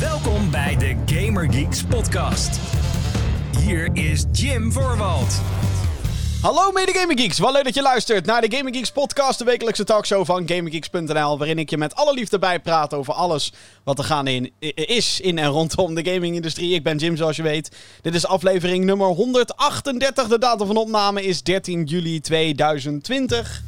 Welkom bij de Gamer Geeks podcast. Hier is Jim Voorwald. Hallo mede Gaming Geeks, wat leuk dat je luistert naar de Gaming Geeks podcast, de wekelijkse talkshow van GamingGeeks.nl, waarin ik je met alle liefde bijpraat over alles wat er gaan in, is in en rondom de gamingindustrie. Ik ben Jim, zoals je weet. Dit is aflevering nummer 138. De datum van opname is 13 juli 2020.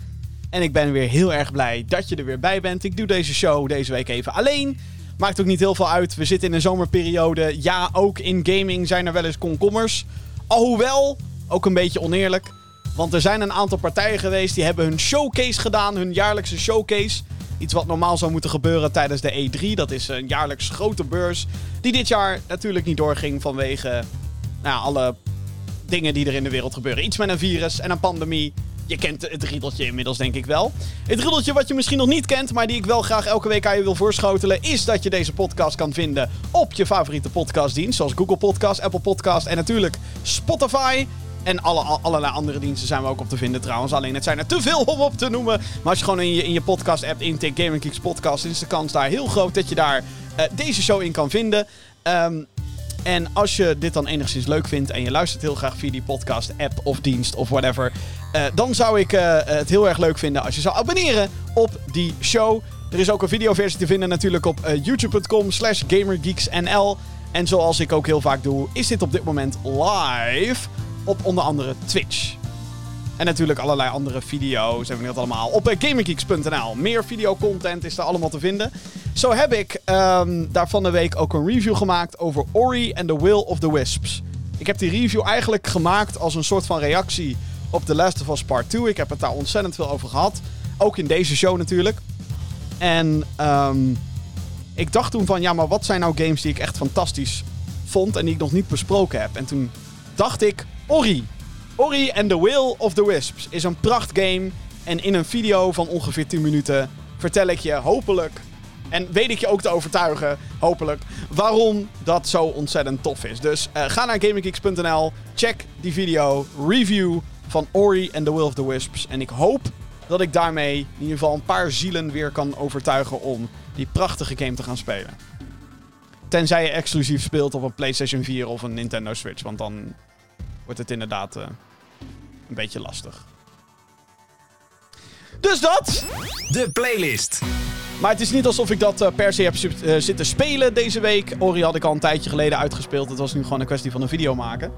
En ik ben weer heel erg blij dat je er weer bij bent. Ik doe deze show deze week even alleen. Maakt ook niet heel veel uit. We zitten in een zomerperiode. Ja, ook in gaming zijn er wel eens komkommers. Alhoewel, ook een beetje oneerlijk. Want er zijn een aantal partijen geweest die hebben hun showcase gedaan. Hun jaarlijkse showcase. Iets wat normaal zou moeten gebeuren tijdens de E3. Dat is een jaarlijks grote beurs. Die dit jaar natuurlijk niet doorging vanwege nou, alle dingen die er in de wereld gebeuren. Iets met een virus en een pandemie. Je kent het riedeltje inmiddels, denk ik wel. Het riedeltje wat je misschien nog niet kent, maar die ik wel graag elke week aan je wil voorschotelen, is dat je deze podcast kan vinden op je favoriete podcastdienst. Zoals Google Podcast, Apple Podcast en natuurlijk Spotify. En alle, allerlei andere diensten zijn we ook op te vinden trouwens. Alleen het zijn er te veel om op te noemen. Maar als je gewoon in je, in je podcast-app intikt Gaming Geeks Podcast, is de kans daar heel groot dat je daar uh, deze show in kan vinden. Um, en als je dit dan enigszins leuk vindt en je luistert heel graag via die podcast, app of dienst of whatever, uh, dan zou ik uh, het heel erg leuk vinden als je zou abonneren op die show. Er is ook een videoversie te vinden natuurlijk op uh, youtube.com slash gamergeeksnl. En zoals ik ook heel vaak doe, is dit op dit moment live op onder andere Twitch. En natuurlijk allerlei andere video's hebben we dat allemaal op gamergeeks.nl. Meer videocontent is daar allemaal te vinden. Zo heb ik um, daar van de week ook een review gemaakt over Ori and the Will of the Wisps. Ik heb die review eigenlijk gemaakt als een soort van reactie op The Last of Us Part 2. Ik heb het daar ontzettend veel over gehad. Ook in deze show natuurlijk. En um, ik dacht toen van, ja, maar wat zijn nou games die ik echt fantastisch vond en die ik nog niet besproken heb? En toen dacht ik, Ori. Ori and the Will of the Wisps is een prachtgame. En in een video van ongeveer 10 minuten vertel ik je hopelijk en weet ik je ook te overtuigen, hopelijk, waarom dat zo ontzettend tof is. Dus uh, ga naar gaminggeeks.nl, check die video, review van Ori and the Will of the Wisps. En ik hoop dat ik daarmee in ieder geval een paar zielen weer kan overtuigen om die prachtige game te gaan spelen. Tenzij je exclusief speelt op een PlayStation 4 of een Nintendo Switch, want dan wordt het inderdaad uh, een beetje lastig. Dus dat. De playlist. Maar het is niet alsof ik dat uh, per se heb uh, zitten spelen deze week. Ori had ik al een tijdje geleden uitgespeeld. Het was nu gewoon een kwestie van een video maken.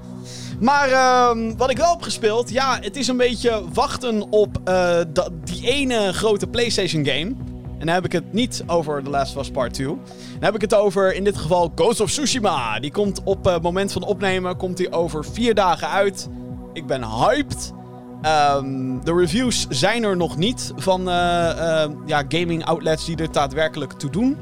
Maar uh, wat ik wel heb gespeeld, ja, het is een beetje wachten op uh, die ene grote PlayStation game. En dan heb ik het niet over The Last of Us Part 2. Dan heb ik het over, in dit geval, Ghost of Tsushima. Die komt op het moment van opnemen, komt die over vier dagen uit. Ik ben hyped. Um, de reviews zijn er nog niet van uh, uh, ja, gaming outlets die er daadwerkelijk toe doen.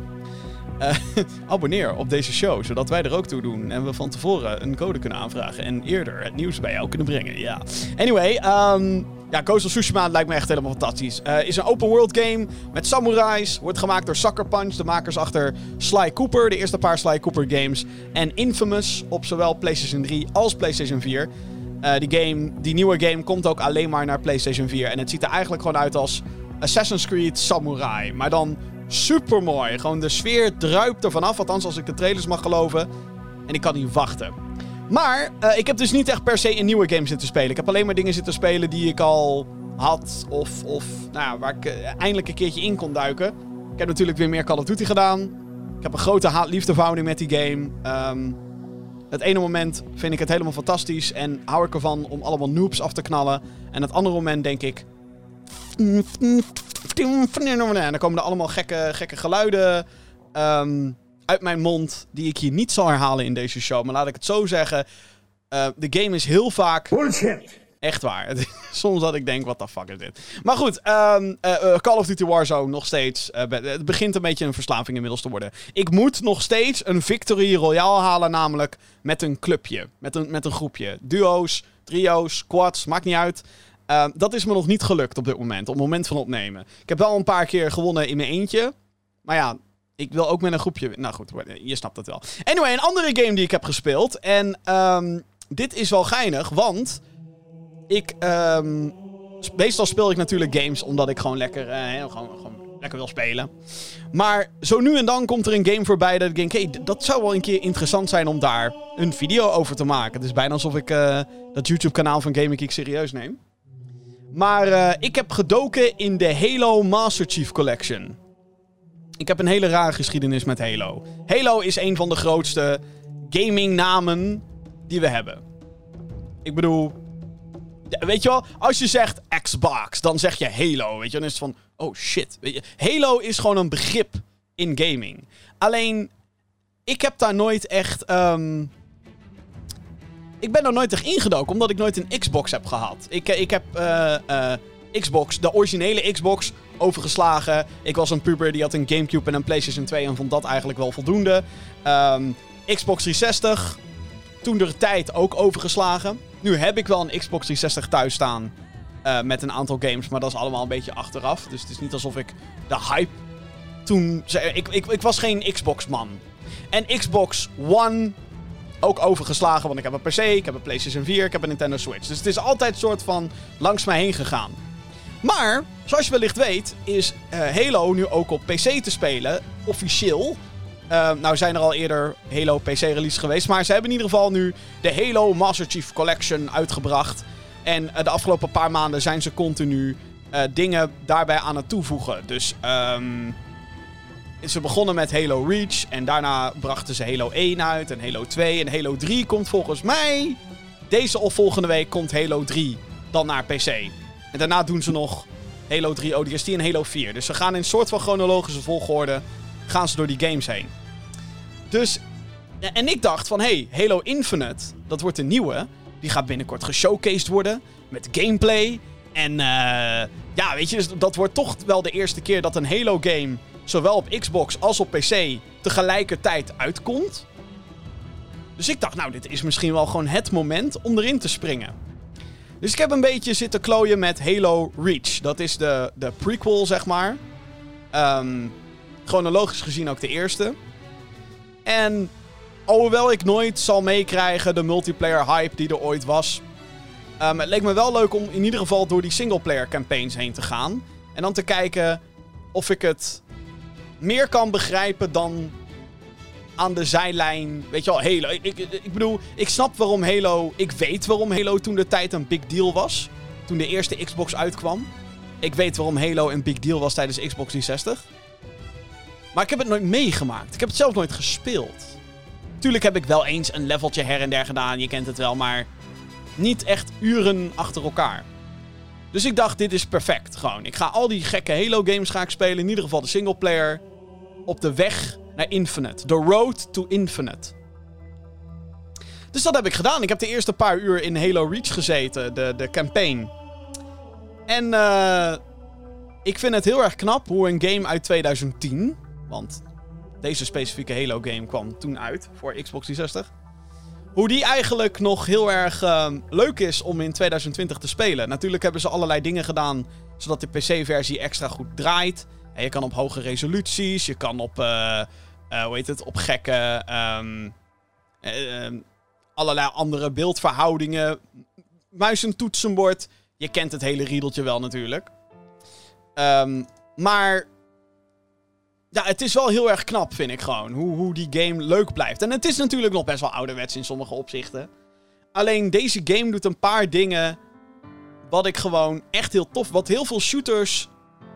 Uh, abonneer op deze show, zodat wij er ook toe doen. En we van tevoren een code kunnen aanvragen. En eerder het nieuws bij jou kunnen brengen. Ja. Anyway, um, ja, of Tsushima lijkt me echt helemaal fantastisch. is een open world game met samurais. Wordt gemaakt door Sucker Punch, de makers achter Sly Cooper. De eerste paar Sly Cooper games. En Infamous op zowel PlayStation 3 als PlayStation 4. Uh, die, game, die nieuwe game komt ook alleen maar naar PlayStation 4. En het ziet er eigenlijk gewoon uit als Assassin's Creed Samurai. Maar dan super mooi. Gewoon de sfeer druipt er vanaf. Althans, als ik de trailers mag geloven. En ik kan niet wachten. Maar uh, ik heb dus niet echt per se een nieuwe game zitten spelen. Ik heb alleen maar dingen zitten spelen die ik al had. Of, of nou ja, waar ik uh, eindelijk een keertje in kon duiken. Ik heb natuurlijk weer meer Call of Duty gedaan. Ik heb een grote haat-liefdeverhouding met die game. Um, het ene moment vind ik het helemaal fantastisch en hou ik ervan om allemaal noobs af te knallen. En het andere moment denk ik. En dan komen er allemaal gekke, gekke geluiden um, uit mijn mond. Die ik hier niet zal herhalen in deze show. Maar laat ik het zo zeggen. Uh, de game is heel vaak. Echt waar. Soms dat ik denk, wat de fuck is dit? Maar goed, um, uh, uh, Call of Duty Warzone nog steeds. Uh, het begint een beetje een verslaving inmiddels te worden. Ik moet nog steeds een Victory Royale halen, namelijk met een clubje. Met een, met een groepje. Duo's, trio's, quads, maakt niet uit. Uh, dat is me nog niet gelukt op dit moment, op het moment van opnemen. Ik heb wel een paar keer gewonnen in mijn eentje. Maar ja, ik wil ook met een groepje... Nou goed, je snapt het wel. Anyway, een andere game die ik heb gespeeld. En um, dit is wel geinig, want... Ik, um, meestal speel ik natuurlijk games omdat ik gewoon lekker, uh, gewoon, gewoon lekker wil spelen. Maar zo nu en dan komt er een game voorbij dat ik denk... Hé, hey, dat zou wel een keer interessant zijn om daar een video over te maken. Het is bijna alsof ik uh, dat YouTube-kanaal van Gaming Geek serieus neem. Maar uh, ik heb gedoken in de Halo Master Chief Collection. Ik heb een hele rare geschiedenis met Halo. Halo is een van de grootste gaming-namen die we hebben. Ik bedoel, weet je wel, als je zegt Xbox, dan zeg je Halo. Weet je, dan is het van, oh shit. Weet je, Halo is gewoon een begrip in gaming. Alleen, ik heb daar nooit echt. Um, ik ben er nooit echt ingedoken, omdat ik nooit een Xbox heb gehad. Ik, ik heb uh, uh, Xbox, de originele Xbox, overgeslagen. Ik was een puber die had een Gamecube en een PlayStation 2 en vond dat eigenlijk wel voldoende. Um, Xbox 360, toen de tijd ook overgeslagen. Nu heb ik wel een Xbox 360 thuis staan. Uh, met een aantal games, maar dat is allemaal een beetje achteraf. Dus het is niet alsof ik de hype toen. Ik, ik, ik was geen Xbox-man. En Xbox One ook overgeslagen, want ik heb een PC, ik heb een PlayStation 4, ik heb een Nintendo Switch. Dus het is altijd een soort van langs mij heen gegaan. Maar, zoals je wellicht weet, is uh, Halo nu ook op PC te spelen, officieel. Uh, nou zijn er al eerder Halo PC-releases geweest. Maar ze hebben in ieder geval nu de Halo Master Chief Collection uitgebracht. En uh, de afgelopen paar maanden zijn ze continu uh, dingen daarbij aan het toevoegen. Dus um, ze begonnen met Halo Reach. En daarna brachten ze Halo 1 uit. En Halo 2. En Halo 3 komt volgens mij. Deze of volgende week komt Halo 3 dan naar PC. En daarna doen ze nog Halo 3 ODST en Halo 4. Dus ze gaan in een soort van chronologische volgorde. Gaan ze door die games heen. Dus, en ik dacht van, hey, Halo Infinite, dat wordt een nieuwe. Die gaat binnenkort geshowcased worden met gameplay. En uh, ja, weet je, dat wordt toch wel de eerste keer dat een Halo-game zowel op Xbox als op PC tegelijkertijd uitkomt. Dus ik dacht, nou, dit is misschien wel gewoon het moment om erin te springen. Dus ik heb een beetje zitten klooien met Halo Reach. Dat is de, de prequel, zeg maar. Um, chronologisch gezien ook de eerste. En alhoewel ik nooit zal meekrijgen de multiplayer hype die er ooit was. Um, het leek me wel leuk om in ieder geval door die singleplayer campaigns heen te gaan. En dan te kijken of ik het meer kan begrijpen dan aan de zijlijn. Weet je wel, Halo. Ik, ik, ik, bedoel, ik snap waarom Halo. Ik weet waarom Halo toen de tijd een big deal was. Toen de eerste Xbox uitkwam. Ik weet waarom Halo een big deal was tijdens Xbox 360. Maar ik heb het nooit meegemaakt. Ik heb het zelf nooit gespeeld. Tuurlijk heb ik wel eens een leveltje her en der gedaan. Je kent het wel, maar niet echt uren achter elkaar. Dus ik dacht, dit is perfect. Gewoon, ik ga al die gekke Halo games ga ik spelen. In ieder geval de singleplayer. Op de weg naar Infinite. The Road to Infinite. Dus dat heb ik gedaan. Ik heb de eerste paar uur in Halo Reach gezeten. De, de campaign. En uh, ik vind het heel erg knap hoe een game uit 2010... Want deze specifieke Halo game kwam toen uit voor Xbox 360. Hoe die eigenlijk nog heel erg uh, leuk is om in 2020 te spelen. Natuurlijk hebben ze allerlei dingen gedaan zodat de PC-versie extra goed draait. En je kan op hoge resoluties, je kan op, uh, hoe heet het, op gekke, um, allerlei andere beeldverhoudingen. Muis en toetsenbord. Je kent het hele riedeltje wel natuurlijk. Maar ja, het is wel heel erg knap, vind ik gewoon. Hoe, hoe die game leuk blijft. En het is natuurlijk nog best wel ouderwets in sommige opzichten. Alleen deze game doet een paar dingen. Wat ik gewoon echt heel tof. Wat heel veel shooters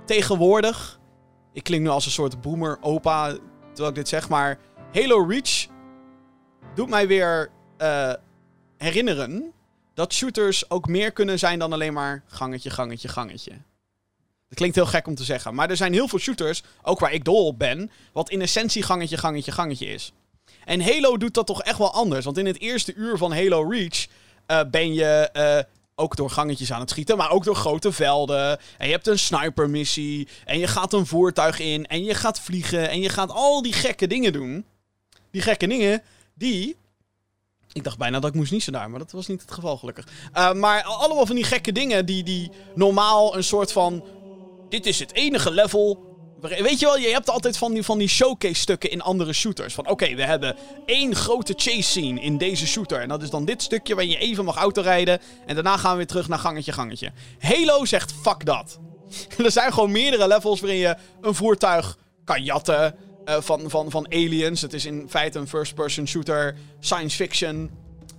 tegenwoordig. Ik klink nu als een soort boomer opa terwijl ik dit zeg. Maar Halo Reach doet mij weer uh, herinneren. Dat shooters ook meer kunnen zijn dan alleen maar gangetje, gangetje, gangetje. Het klinkt heel gek om te zeggen. Maar er zijn heel veel shooters, ook waar ik dol op ben, wat in essentie gangetje, gangetje, gangetje is. En Halo doet dat toch echt wel anders. Want in het eerste uur van Halo Reach uh, ben je uh, ook door gangetjes aan het schieten, maar ook door grote velden. En je hebt een snipermissie. En je gaat een voertuig in. En je gaat vliegen. En je gaat al die gekke dingen doen. Die gekke dingen, die ik dacht bijna dat ik moest niezen daar, maar dat was niet het geval gelukkig. Uh, maar allemaal van die gekke dingen die, die normaal een soort van dit is het enige level. Weet je wel, je hebt altijd van die, van die showcase stukken in andere shooters. Van oké, we hebben één grote chase scene in deze shooter. En dat is dan dit stukje waar je even mag autorijden. En daarna gaan we weer terug naar gangetje, gangetje. Halo zegt fuck dat. er zijn gewoon meerdere levels waarin je een voertuig kan jatten uh, van, van, van aliens. Het is in feite een first-person shooter, science fiction.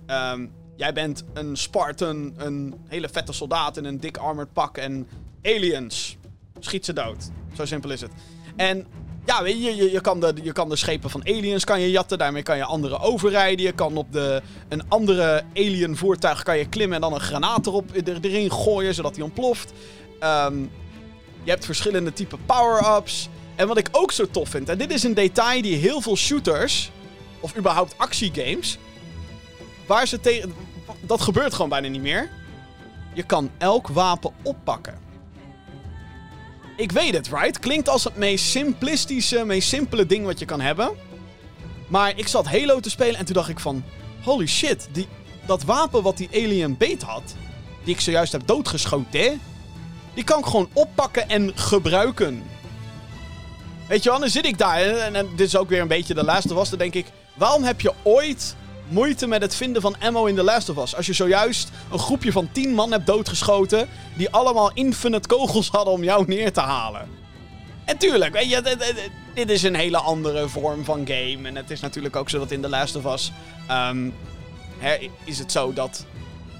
Um, jij bent een Spartan, een hele vette soldaat in een dik armored pak en aliens. Schiet ze dood. Zo simpel is het. En ja, weet je, je, je, kan de, je kan de schepen van aliens kan je jatten. Daarmee kan je andere overrijden. Je kan op de, een andere alien voertuig kan je klimmen en dan een granaat erop, erin gooien, zodat hij ontploft. Um, je hebt verschillende type power-ups. En wat ik ook zo tof vind, en dit is een detail die heel veel shooters, of überhaupt actiegames, waar ze tegen. Dat gebeurt gewoon bijna niet meer. Je kan elk wapen oppakken. Ik weet het, right? Klinkt als het meest simplistische, meest simpele ding wat je kan hebben. Maar ik zat Halo te spelen en toen dacht ik van... Holy shit, die, dat wapen wat die alien beet had... Die ik zojuist heb doodgeschoten, Die kan ik gewoon oppakken en gebruiken. Weet je wel, dan zit ik daar. En, en, dit is ook weer een beetje de laatste was. Dan denk ik, waarom heb je ooit moeite met het vinden van ammo in The Last of Us. Als je zojuist een groepje van 10 man hebt doodgeschoten. die allemaal infinite kogels hadden om jou neer te halen. En tuurlijk, weet je, dit is een hele andere vorm van game. En het is natuurlijk ook zo dat in The Last of Us. Um, is het zo dat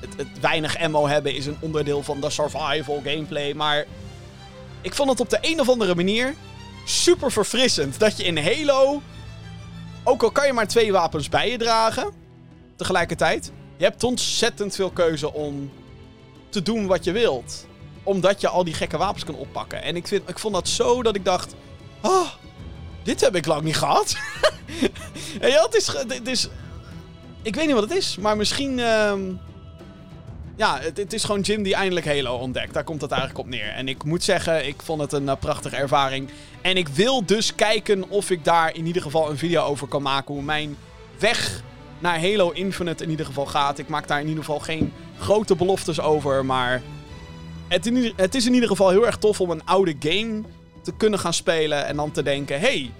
het, het weinig ammo hebben is een onderdeel van de survival gameplay. Maar ik vond het op de een of andere manier super verfrissend dat je in Halo ook al kan je maar twee wapens bij je dragen, tegelijkertijd, je hebt ontzettend veel keuze om te doen wat je wilt. Omdat je al die gekke wapens kan oppakken. En ik, vind, ik vond dat zo dat ik dacht, oh, dit heb ik lang niet gehad. en ja, het is, het is, ik weet niet wat het is, maar misschien... Uh, ja, het, het, is gewoon Jim die eindelijk Halo ontdekt. Daar komt het eigenlijk op neer. En ik moet zeggen, ik vond het een uh, prachtige ervaring. En ik wil dus kijken of ik daar in ieder geval een video over kan maken. Hoe mijn weg naar Halo Infinite in ieder geval gaat. Ik maak daar in ieder geval geen grote beloftes over. Maar het, het is in ieder geval heel erg tof om een oude game te kunnen gaan spelen. En dan te denken: hey,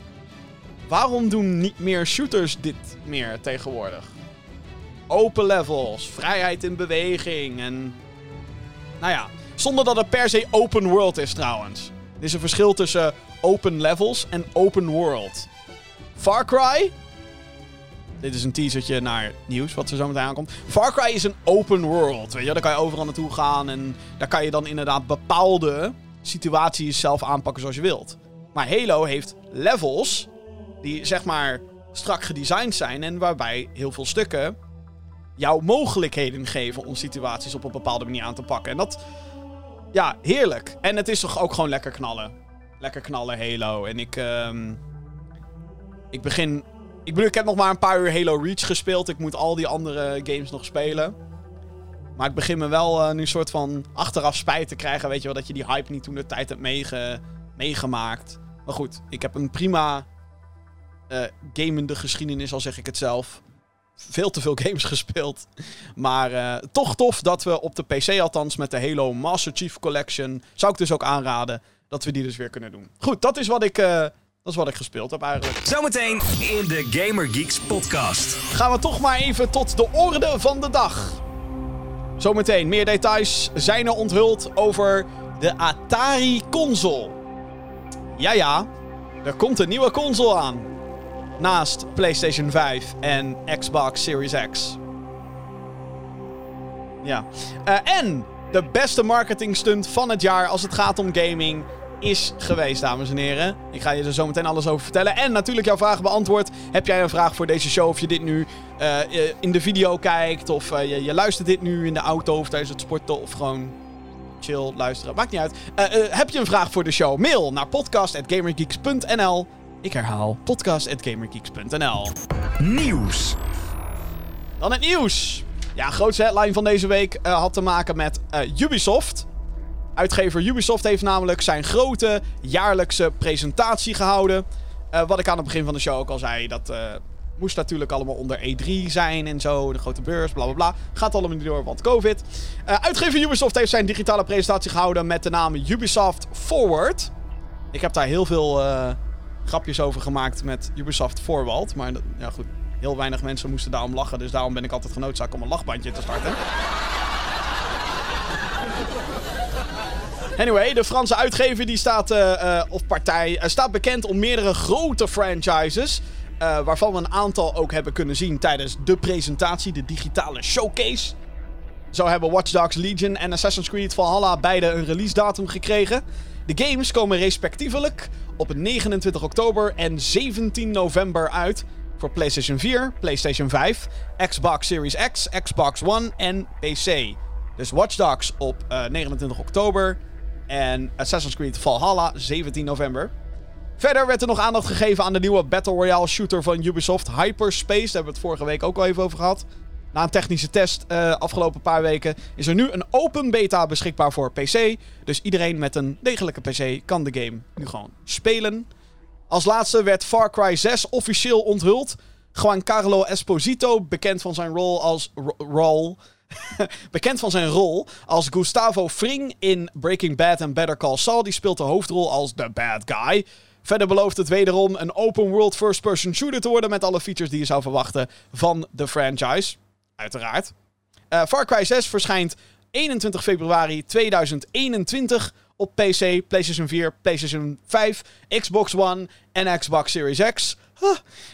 waarom doen niet meer shooters dit meer tegenwoordig? Open levels, vrijheid in beweging en. Nou ja, zonder dat het per se open world is trouwens. Er is een verschil tussen open levels en open world. Far Cry. Dit is een teasertje naar nieuws wat er zo meteen aankomt. Far Cry is een open world. Weet je, daar kan je overal naartoe gaan en daar kan je dan inderdaad bepaalde situaties zelf aanpakken zoals je wilt. Maar Halo heeft levels die zeg maar strak gedesigned zijn en waarbij heel veel stukken jou mogelijkheden geven om situaties op een bepaalde manier aan te pakken. En dat, ja, heerlijk. En het is toch ook gewoon lekker knallen. Lekker knallen Halo. En ik, um, ik begin, ik ik heb nog maar een paar uur Halo Reach gespeeld. Ik moet al die andere games nog spelen. Maar ik begin me wel uh, nu een soort van achteraf spijt te krijgen. Weet je wel, dat je die hype niet toen de tijd hebt meege, meegemaakt. Maar goed, ik heb een prima uh, gamende geschiedenis, al zeg ik het zelf veel te veel games gespeeld. Maar uh, toch tof dat we op de PC althans met de Halo Master Chief Collection... zou ik dus ook aanraden dat we die dus weer kunnen doen. Goed, dat is wat ik... Uh, dat is wat ik gespeeld heb eigenlijk. Zometeen in de Gamer Geeks podcast. Gaan we toch maar even tot de orde van de dag. Zometeen meer details zijn er onthuld over de Atari console. Ja ja, er komt een nieuwe console aan naast PlayStation 5 en Xbox Series X. Ja. Uh, en de beste marketing stunt van het jaar als het gaat om gaming is geweest, dames en heren. Ik ga je er zo meteen alles over vertellen. En natuurlijk jouw vragen beantwoord. Heb jij een vraag voor deze show? Of je dit nu uh, in de video kijkt. Of je, je, luistert dit nu in de auto of tijdens het sporten. Of gewoon chill luisteren. Maakt niet uit. heb je een vraag voor de show? Mail naar podcast.gamergeeks.nl ik herhaal podcast.gamergeeks.nl. Nieuws. Dan het nieuws. Ja, grootste headline van deze week uh, had te maken met uh, Ubisoft. Uitgever Ubisoft heeft namelijk zijn grote jaarlijkse presentatie gehouden. Uh, wat ik aan het begin van de show ook al zei, dat moest natuurlijk allemaal onder E3 zijn en zo. De grote beurs, bla bla bla. Gaat allemaal niet door, want COVID. uitgever Ubisoft heeft zijn digitale presentatie gehouden met de naam Ubisoft Forward. Ik heb daar heel veel grapjes over gemaakt met Ubisoft Forward. Maar ja, goed, heel weinig mensen moesten daarom lachen. Dus daarom ben ik altijd genoodzaakt om een lachbandje te starten. Anyway, de Franse uitgever die staat, uh, of partij, staat bekend om meerdere grote franchises. waarvan we een aantal ook hebben kunnen zien tijdens de presentatie, de digitale showcase. Zo hebben Watch Dogs Legion en Assassin's Creed Valhalla beide een release datum gekregen. De games komen respectievelijk op 29 oktober en 17 november uit voor PlayStation 4, PlayStation 5, Xbox Series X, Xbox One en PC. Dus Watch Dogs op 29 oktober en Assassin's Creed Valhalla 17 november. Verder werd er nog aandacht gegeven aan de nieuwe Battle Royale shooter van Ubisoft, Hyperspace. Daar hebben we het vorige week ook al even over gehad. Na een technische test uh, afgelopen paar weken is er nu een open beta beschikbaar voor PC. Dus iedereen met een degelijke PC kan de game nu gewoon spelen. Als laatste werd Far Cry 6 officieel onthuld. Giancarlo Esposito, bekend van zijn rol als rol, bekend van zijn rol als Gustavo Fring in Breaking Bad en Better Call Saul. Die speelt de hoofdrol als the bad guy. Verder belooft het wederom een open world first-person shooter te worden met alle features die je zou verwachten van de franchise. Uiteraard. Uh, Far Cry 6 verschijnt 21 februari 2021 op PC, PlayStation 4, PlayStation 5, Xbox One en Xbox Series X.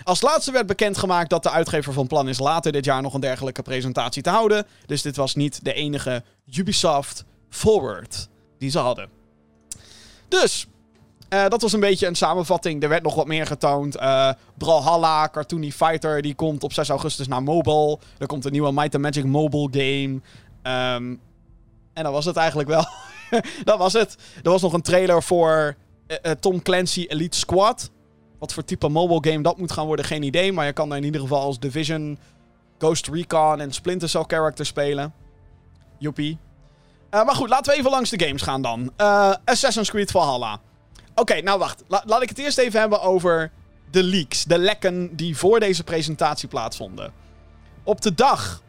Als laatste werd bekendgemaakt dat de uitgever van plan is later dit jaar nog een dergelijke presentatie te houden. Dus dit was niet de enige Ubisoft Forward die ze hadden. Dus, uh, dat was een beetje een samenvatting. Er werd nog wat meer getoond. Uh, Brawlhalla, Cartoony Fighter, die komt op 6 augustus naar mobile. Er komt een nieuwe Might and Magic mobile game. Um, en dat was het eigenlijk wel. dat was het. Er was nog een trailer voor uh, Tom Clancy Elite Squad. Wat voor type mobile game dat moet gaan worden, geen idee. Maar je kan daar in ieder geval als Division, Ghost Recon en Splinter Cell character spelen. Joepie. Maar goed, laten we even langs de games gaan dan. Assassin's Creed Valhalla. Oké, nou wacht. laat ik het eerst even hebben over de leaks. De lekken die voor deze presentatie plaatsvonden. Op de dag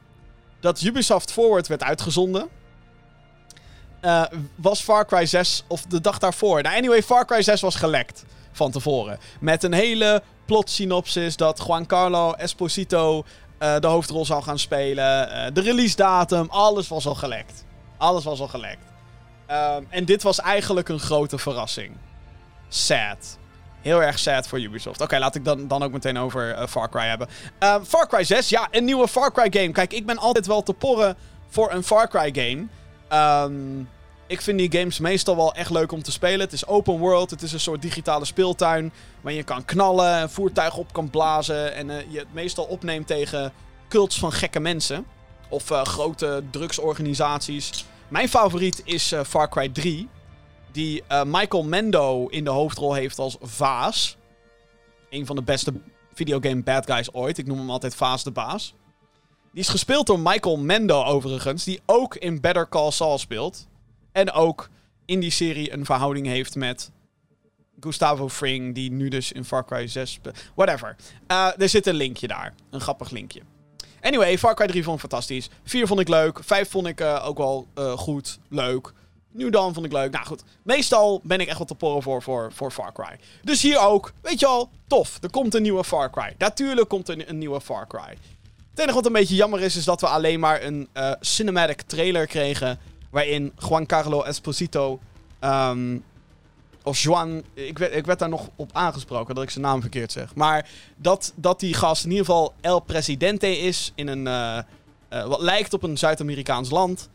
dat Ubisoft Forward werd uitgezonden uh, was Far Cry 6, of de dag daarvoor. Nou, anyway, Far Cry 6 was gelekt van tevoren. Met een hele plot synopsis dat Giancarlo Esposito uh, de hoofdrol zou gaan spelen. Uh, de release datum, alles was al gelekt. Alles was al gelekt. Um, en dit was eigenlijk een grote verrassing. Sad. Heel erg sad voor Ubisoft. Oké, laat ik dan, dan ook meteen over uh, Far Cry hebben. Uh, Far Cry 6, ja, een nieuwe Far Cry game. Kijk, ik ben altijd wel te porren voor een Far Cry game. Um, ik vind die games meestal wel echt leuk om te spelen. Het is open world, het is een soort digitale speeltuin. Waar je kan knallen, en voertuigen op kan blazen. En uh, je het meestal opneemt tegen cults van gekke mensen. Of grote drugsorganisaties. Mijn favoriet is Far Cry 3. Die Michael Mendo in de hoofdrol heeft als Vaas. Een van de beste videogame bad guys ooit. Ik noem hem altijd Vaas de Baas. Die is gespeeld door Michael Mendo overigens. Die ook in Better Call Saul speelt. En ook in die serie een verhouding heeft met Gustavo Fring, die nu dus in Far Cry 6 Whatever. Uh, er zit een linkje daar. Een grappig linkje. Anyway, Far Cry 3 vond ik fantastisch. 4 vond ik leuk. 5 vond ik uh, ook wel uh, goed, leuk. New Dawn vond ik leuk. Nou goed, meestal ben ik echt wat te porren voor, voor, voor Far Cry. Dus hier ook, weet je al, tof. Er komt een nieuwe Far Cry. Natuurlijk komt er een, nieuwe Far Cry. Het enige wat een beetje jammer is, is dat we alleen maar een cinematic trailer kregen Waarin Giancarlo Esposito. Um, of Juan. Ik werd, ik daar nog op aangesproken dat ik zijn naam verkeerd zeg. Maar dat, dat die gast in ieder geval El Presidente is. In een. Uh, uh, wat lijkt op een Zuid-Amerikaans land.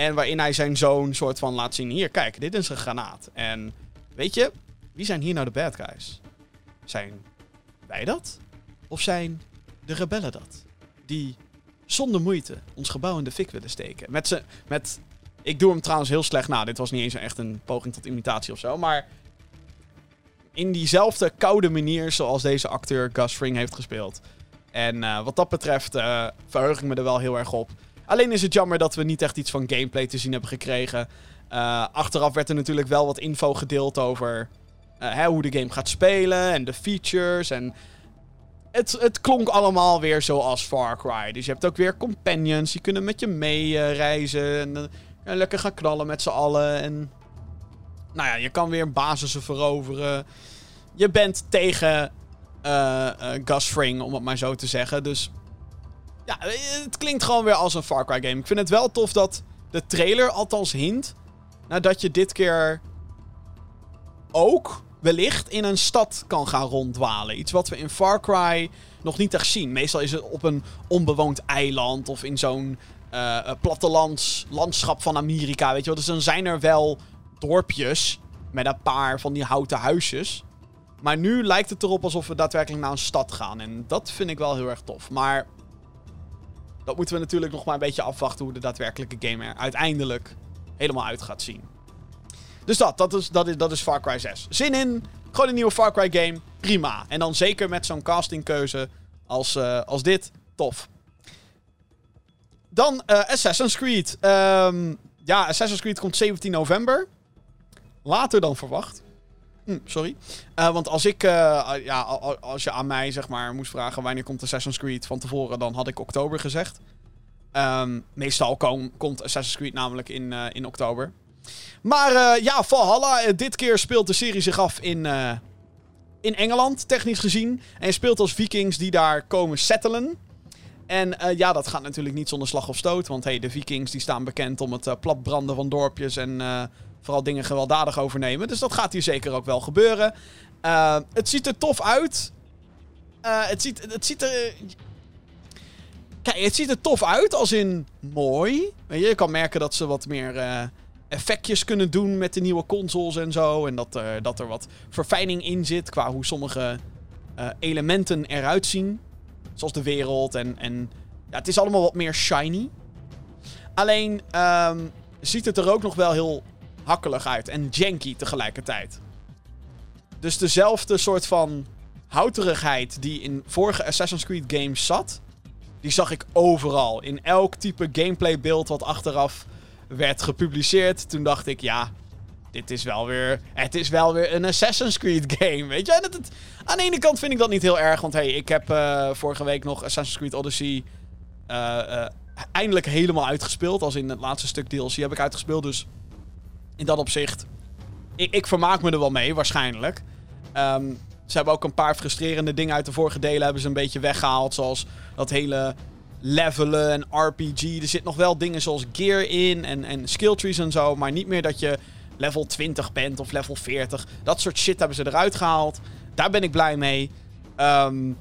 En waarin hij zijn zoon soort van laat zien: hier, kijk, dit is een granaat. En weet je, wie zijn hier nou de bad guys? Zijn wij dat? Of zijn de rebellen dat? Die zonder moeite ons gebouw in de fik willen steken. Met, ze, met ik doe hem trouwens heel slecht na. Dit was niet eens echt een poging tot imitatie of zo. Maar in diezelfde koude manier zoals deze acteur Gus Fring heeft gespeeld. En uh, wat dat betreft uh, verheug ik me er wel heel erg op. Alleen is het jammer dat we niet echt iets van gameplay te zien hebben gekregen. Uh, achteraf werd er natuurlijk wel wat info gedeeld over hè, hoe de game gaat spelen en de features. En het, het klonk allemaal weer zoals Far Cry. Dus je hebt ook weer companions, die kunnen met je mee reizen. En en lekker gaan knallen met z'n allen. En nou ja, je kan weer basissen veroveren. Je bent tegen uh, uh, Gus Fring, om het maar zo te zeggen. Dus ja, het klinkt gewoon weer als een Far Cry game. Ik vind het wel tof dat de trailer althans hint Nou, dat je dit keer ook wellicht in een stad kan gaan ronddwalen. Iets wat we in Far Cry nog niet echt zien. Meestal is het op een onbewoond eiland of in zo'n uh, landschap van Amerika, weet je wel. Dus dan zijn er wel dorpjes met een paar van die houten huisjes. Maar nu lijkt het erop alsof we daadwerkelijk naar een stad gaan. En dat vind ik wel heel erg tof. Maar dat moeten we natuurlijk nog maar een beetje afwachten hoe de daadwerkelijke game er uiteindelijk helemaal uit gaat zien. Dus dat, dat is, dat is, dat is Far Cry 6. Zin in, gewoon een nieuwe Far Cry game, prima. En dan zeker met zo'n castingkeuze als, uh, als dit, tof. Dan uh, Assassin's Creed. Um, ja, Assassin's Creed komt 17 november. Later dan verwacht. Hm, sorry. Uh, want als ik, uh, ja, als je aan mij zeg maar moest vragen wanneer komt Assassin's Creed van tevoren, dan had ik oktober gezegd. Um, meestal kom, komt Assassin's Creed namelijk in, in oktober. Maar ja, Valhalla, dit keer speelt de serie zich af in, in Engeland, technisch gezien. En je speelt als vikings die daar komen settelen. En ja, dat gaat natuurlijk niet zonder slag of stoot. Want hey, de vikings die staan bekend om het platbranden van dorpjes en vooral dingen gewelddadig overnemen. Dus dat gaat hier zeker ook wel gebeuren. Uh, het ziet er tof uit. Uh, het, ziet, het ziet er. Kijk, het ziet er tof uit, als in mooi. Je, kan merken dat ze wat meer uh, effectjes kunnen doen met de nieuwe consoles en zo. En dat, dat er wat verfijning in zit qua hoe sommige elementen eruit zien. Zoals de wereld en. en ja, het is allemaal wat meer shiny. Alleen um, ziet het er ook nog wel heel hakkelig uit en janky tegelijkertijd. Dus dezelfde soort van houterigheid die in vorige Assassin's Creed games zat, die zag ik overal. In elk type gameplay beeld wat achteraf werd gepubliceerd. Toen dacht ik, ja, dit is wel weer, het is wel weer een Assassin's Creed game, weet je. Aan de ene kant vind ik dat niet heel erg, want hey, ik heb uh, vorige week nog Assassin's Creed Odyssey uh, uh, eindelijk helemaal uitgespeeld. Als in het laatste stuk DLC heb ik uitgespeeld, dus in dat opzicht. Ik, ik vermaak me er wel mee, waarschijnlijk. Um, ze hebben ook een paar frustrerende dingen uit de vorige delen hebben ze een beetje weggehaald. Zoals dat hele levelen en RPG. Er zit nog wel dingen zoals gear in en, en skill trees en zo. Maar niet meer dat je level 20 bent of level 40. Dat soort shit hebben ze eruit gehaald. Daar ben ik blij mee. Um,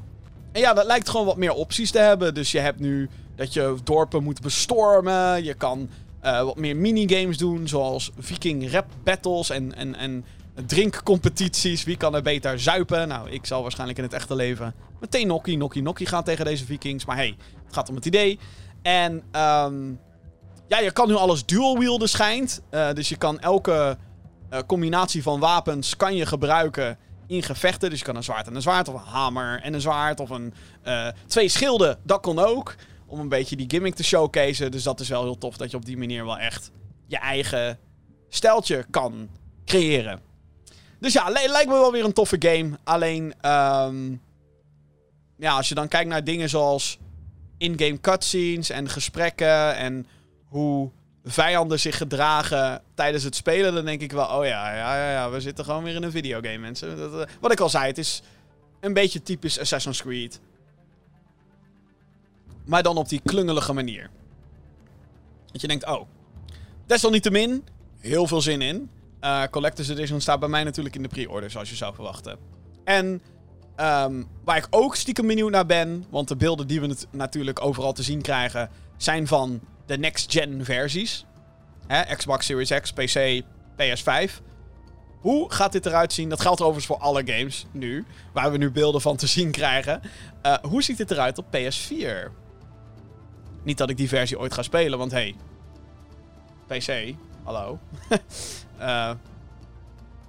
en ja, dat lijkt gewoon wat meer opties te hebben. Dus je hebt nu dat je dorpen moet bestormen. Je kan uh, wat meer minigames doen, zoals Viking rap battles en, en, en drinkcompetities. Wie kan er beter zuipen? Nou, ik zal waarschijnlijk in het echte leven meteen nokkie, nokkie, nokkie gaan tegen deze Vikings. Maar hey, het gaat om het idee. En um, ja, je kan nu alles dual-wielden schijnt. Uh, dus je kan elke uh, combinatie van wapens kan je gebruiken in gevechten. Dus je kan een zwaard en een zwaard, of een hamer en een zwaard, of een, twee schilden. Dat kon ook om een beetje die gimmick te showcase. Dus dat is wel heel tof dat je op die manier wel echt je eigen steltje kan creëren. Dus ja, lijkt me wel weer een toffe game. Alleen, um, ja, als je dan kijkt naar dingen zoals in-game cutscenes en gesprekken en hoe vijanden zich gedragen tijdens het spelen, dan denk ik wel, oh ja, ja, ja, ja we zitten gewoon weer in een videogame, mensen. Uh, wat ik al zei, het is een beetje typisch Assassin's Creed. Maar dan op die klungelige manier. Dat je denkt, oh. Desalniettemin, heel veel zin in. Uh, Collector's Edition staat bij mij natuurlijk in de pre-order, zoals je zou verwachten. En um, waar ik ook stiekem benieuwd naar ben, want de beelden die we natuurlijk overal te zien krijgen, zijn van de next-gen versies. Hè, Xbox Series X, PC, PS5. Hoe gaat dit eruit zien? Dat geldt overigens voor alle games nu, waar we nu beelden van te zien krijgen. Uh, hoe ziet dit eruit op PS4? Niet dat ik die versie ooit ga spelen, want hey, PC, hallo. uh,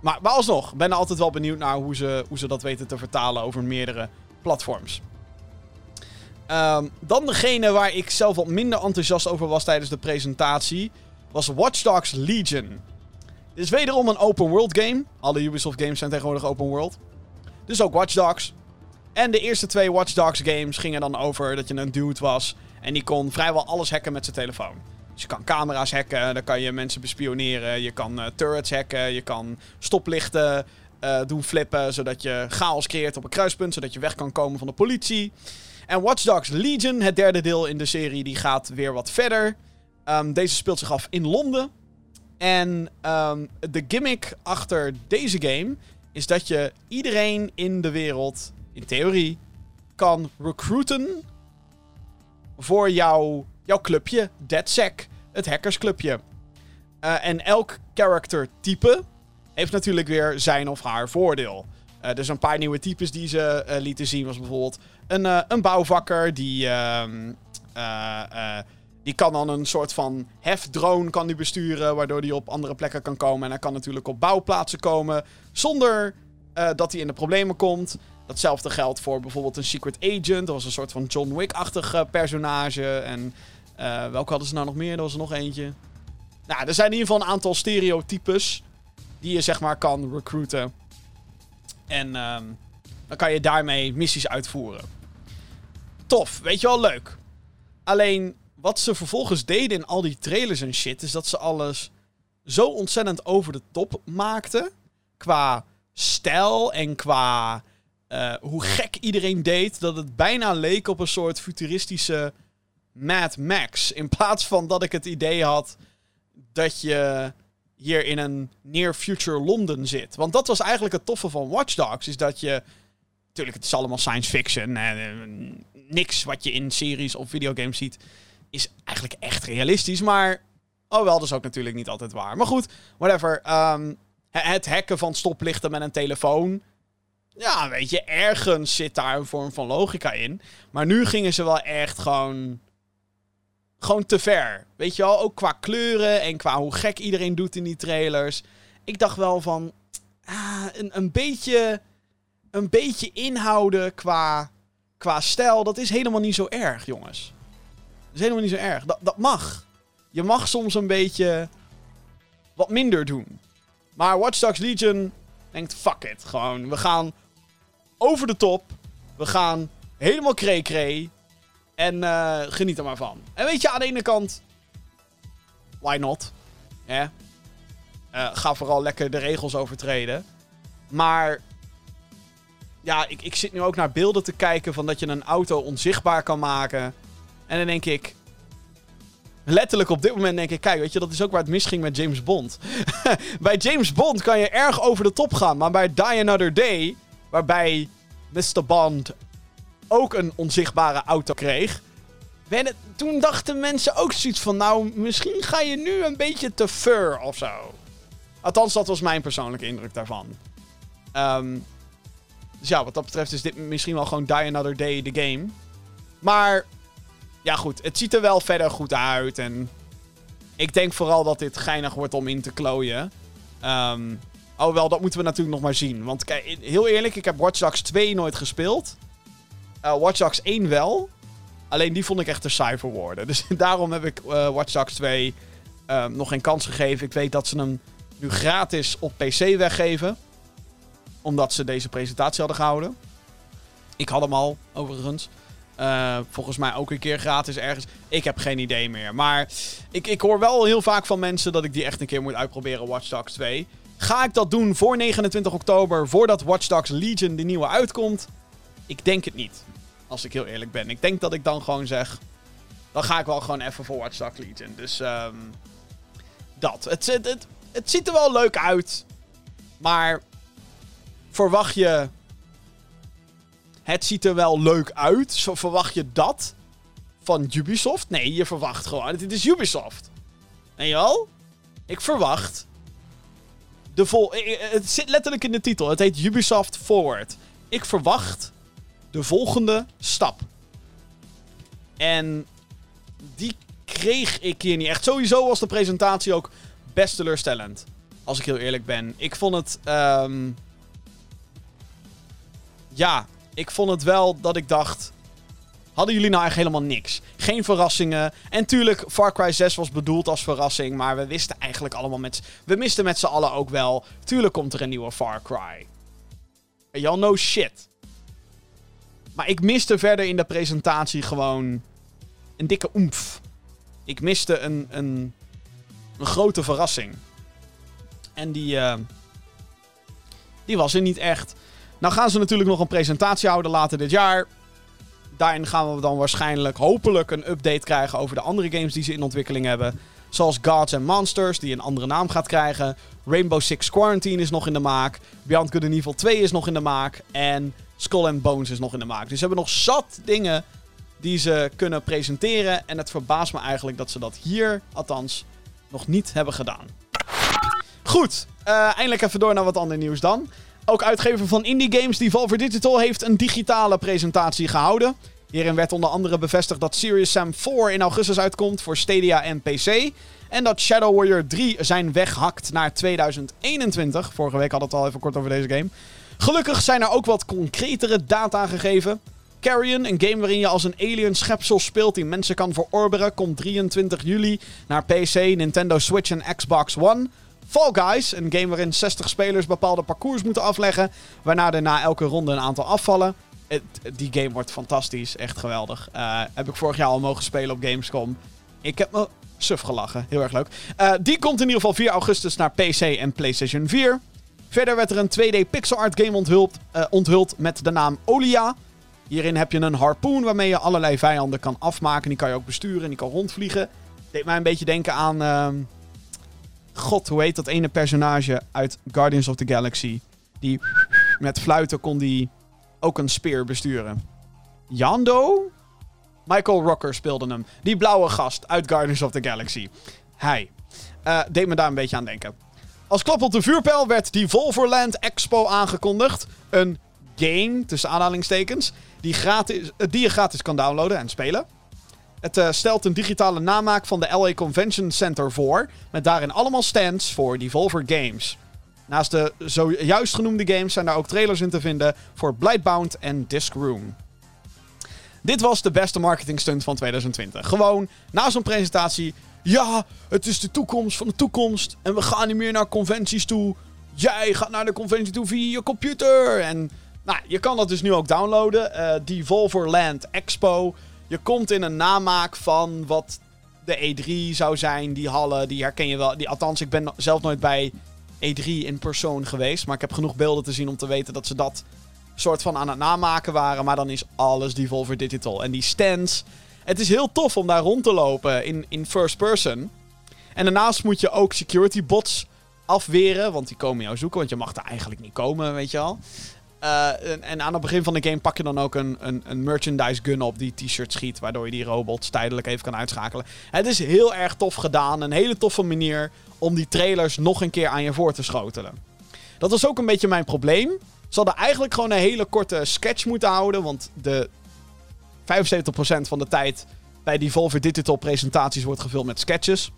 maar, maar alsnog, ben altijd wel benieuwd naar hoe ze, hoe ze dat weten te vertalen over meerdere platforms. Um, dan degene waar ik zelf wat minder enthousiast over was tijdens de presentatie, was Watch Dogs Legion. Dit is wederom een open world game. Alle Ubisoft games zijn tegenwoordig open world. Dus ook Watch Dogs. En de eerste twee Watch Dogs games gingen dan over dat je een dude was en die kon vrijwel alles hacken met zijn telefoon. Dus je kan camera's hacken, dan kan je mensen bespioneren. Je kan uh, turrets hacken, je kan stoplichten uh, doen flippen. Zodat je chaos creëert op een kruispunt, zodat je weg kan komen van de politie. En Watch Dogs Legion, het derde deel in de serie, die gaat weer wat verder. Um, deze speelt zich af in Londen. En ehm, de gimmick achter deze game is dat je iedereen in de wereld, in theorie, kan recruiten voor jouw, jouw clubje, DeadSec, het hackersclubje. Uh, en elk character type heeft natuurlijk weer zijn of haar voordeel. Uh, dus een paar nieuwe types die ze uh, lieten zien was bijvoorbeeld een, een bouwvakker die... Ehm, die kan dan een soort van hefdrone kan die besturen, waardoor hij op andere plekken kan komen. En hij kan natuurlijk op bouwplaatsen komen zonder dat hij in de problemen komt. Datzelfde geldt voor bijvoorbeeld een Secret Agent. Dat was een soort van John Wick-achtig personage. En welke hadden ze nou nog meer? Er was er nog eentje. Nou, er zijn in ieder geval een aantal stereotypes die je zeg maar kan recruiten. En um, dan kan je daarmee missies uitvoeren. Tof, weet je wel, leuk. Alleen wat ze vervolgens deden in al die trailers en shit, is dat ze alles zo ontzettend over de top maakten. Qua stijl en qua uh, hoe gek iedereen deed. Dat het bijna leek op een soort futuristische Mad Max. In plaats van dat ik het idee had dat je hier in een near future Londen zit. Want dat was eigenlijk het toffe van Watch Dogs. Is dat je. Natuurlijk, het is allemaal science fiction. En, niks wat je in series of videogames ziet. Is eigenlijk echt realistisch. Maar. Oh wel, dat is ook natuurlijk niet altijd waar. Maar goed, whatever. Um, het hacken van stoplichten met een telefoon. Ja, weet je, ergens zit daar een vorm van logica in. Maar nu gingen ze wel echt gewoon gewoon te ver. Weet je wel, ook qua kleuren en qua hoe gek iedereen doet in die trailers. Ik dacht wel van, ah, een, een, beetje, een beetje inhouden qua, qua stijl, dat is helemaal niet zo erg, jongens. Dat is helemaal niet zo erg. Dat, dat mag. Je mag soms een beetje wat minder doen. Maar Watch Dogs Legion denkt, fuck it. Gewoon, we gaan over de top. We gaan helemaal kree-kree. En uh, geniet er maar van. En weet je, aan de ene kant... Why not? Uh, ga vooral lekker de regels overtreden. Maar... Ja, ik, ik zit nu ook naar beelden te kijken van dat je een auto onzichtbaar kan maken. En dan denk ik... Letterlijk op dit moment denk ik, kijk, weet je, dat is ook waar het misging met James Bond. bij James Bond kan je erg over de top gaan, maar bij Die Another Day, waarbij Mr. Bond ook een onzichtbare auto kreeg. Toen dachten mensen ook zoiets van, nou, misschien ga je nu een beetje te fur of zo. Althans, dat was mijn persoonlijke indruk daarvan. Um, dus ja, wat dat betreft is dit misschien wel gewoon Die Another Day the game. Maar, ja goed, het ziet er wel verder goed uit. En ik denk vooral dat dit geinig wordt om in te klooien. Um, oh wel, dat moeten we natuurlijk nog maar zien. Want kijk, heel eerlijk, ik heb Watch Dogs 2 nooit gespeeld. Uh, Watch Dogs 1 wel. Alleen die vond ik echt te saai voor. Dus daarom heb ik uh, Watch Dogs 2 uh, nog geen kans gegeven. Ik weet dat ze hem nu gratis op PC weggeven. Omdat ze deze presentatie hadden gehouden. Ik had hem al, overigens. Uh, volgens mij ook een keer gratis ergens. Ik heb geen idee meer. Maar ik, ik hoor wel heel vaak van mensen dat ik die echt een keer moet uitproberen, Watch Dogs 2. Ga ik dat doen voor 29 oktober, voordat Watch Dogs Legion de nieuwe uitkomt? Ik denk het niet. Als ik heel eerlijk ben. Ik denk dat ik dan gewoon zeg. Dan ga ik wel gewoon even voor Watch Dogs Legion. Dus um, dat. Het, het, het, het ziet er wel leuk uit. Maar verwacht je. Het ziet er wel leuk uit. Verwacht je dat van Ubisoft? Nee, je verwacht gewoon. Het is Ubisoft. En wel? Ik verwacht. De vol. Het zit letterlijk in de titel. Het heet Ubisoft Forward. Ik verwacht de volgende stap. En die kreeg ik hier niet echt. Sowieso was de presentatie ook best teleurstellend. Als ik heel eerlijk ben. Ik vond het. Um... Ja, ik vond het wel dat ik dacht. Hadden jullie nou eigenlijk helemaal niks? Geen verrassingen. En tuurlijk, Far Cry 6 was bedoeld als verrassing. Maar we wisten eigenlijk allemaal met. We misten met z'n allen ook wel. Tuurlijk komt er een nieuwe Far Cry. Y'all know shit. Maar ik miste verder in de presentatie gewoon een dikke oemf. Ik miste een, een, een grote verrassing. En die, uh, die was er niet echt. Nou gaan ze natuurlijk nog een presentatie houden later dit jaar. Daarin gaan we dan waarschijnlijk, hopelijk, een update krijgen over de andere games die ze in ontwikkeling hebben. Zoals Gods and Monsters, die een andere naam gaat krijgen. Rainbow Six Quarantine is nog in de maak. Beyond Good and Evil 2 is nog in de maak. En Skull and Bones is nog in de maak. Dus ze hebben nog zat dingen die ze kunnen presenteren. En het verbaast me eigenlijk dat ze dat hier, althans, nog niet hebben gedaan. Goed, uh, eindelijk even door naar wat ander nieuws dan. Ook uitgever van indie games Devolver Digital heeft een digitale presentatie gehouden. Hierin werd onder andere bevestigd dat Serious Sam 4 in augustus uitkomt voor Stadia en PC. En dat Shadow Warrior 3 zijn weg hakt naar 2021. Vorige week hadden we het al even kort over deze game. Gelukkig zijn er ook wat concretere data gegeven. Carrion, een game waarin je als een alien schepsel speelt die mensen kan verorberen, komt 23 juli naar PC, Nintendo Switch en Xbox One. Fall Guys, een game waarin 60 spelers bepaalde parcours moeten afleggen, waarna er na elke ronde een aantal afvallen. Die game wordt fantastisch, echt geweldig. Uh, heb ik vorig jaar al mogen spelen op Gamescom. Ik heb me suf gelachen, heel erg leuk. Uh, die komt in ieder geval 4 augustus naar PC en PlayStation 4. Verder werd er een 2D pixel art game onthuld, uh, onthuld met de naam Olia. Hierin heb je een harpoon waarmee je allerlei vijanden kan afmaken. Die kan je ook besturen en die kan rondvliegen. Deed mij een beetje denken aan... God, hoe heet dat ene personage uit Guardians of the Galaxy? Die met fluiten kon die ook een speer besturen. Yando? Michael Rocker speelde hem. Die blauwe gast uit Guardians of the Galaxy. Hij. Uh, deed me daar een beetje aan denken. Als klap op de vuurpijl werd Devolverland Expo aangekondigd. Een game, tussen aanhalingstekens, die, gratis, eh, die je gratis kan downloaden en spelen. Het uh, stelt een digitale namaak van de LA Convention Center voor, met daarin allemaal stands voor Devolver Games. Naast de zojuist genoemde games zijn daar ook trailers in te vinden voor Blightbound en Disc Room. Dit was de beste marketingstunt van 2020. Gewoon, na zo'n presentatie, ja, het is de toekomst van de toekomst en we gaan niet meer naar conventies toe. Jij gaat naar de conventie toe via je computer en nou, je kan dat dus nu ook downloaden. Uh, Devolverland Expo. Je komt in een namaak van wat de E3 zou zijn. Die hallen, die herken je wel. Die, althans, ik ben zelf nooit bij E3 in persoon geweest. Maar ik heb genoeg beelden te zien om te weten dat ze dat soort van aan het namaken waren. Maar dan is alles Devolver Digital. En die stands. Het is heel tof om daar rond te lopen in, in first person. En daarnaast moet je ook security bots afweren. Want die komen jou zoeken. Want je mag daar eigenlijk niet komen, weet je al. En, en, aan het begin van de game pak je dan ook een, een, een merchandise gun op die t-shirt schiet. Waardoor je die robots tijdelijk even kan uitschakelen. Het is heel erg tof gedaan. Een hele toffe manier om die trailers nog een keer aan je voor te schotelen. Dat was ook een beetje mijn probleem. Ze hadden eigenlijk gewoon een hele korte sketch moeten houden. Want de 75% van de tijd bij die Volver Digital presentaties wordt gevuld met sketches.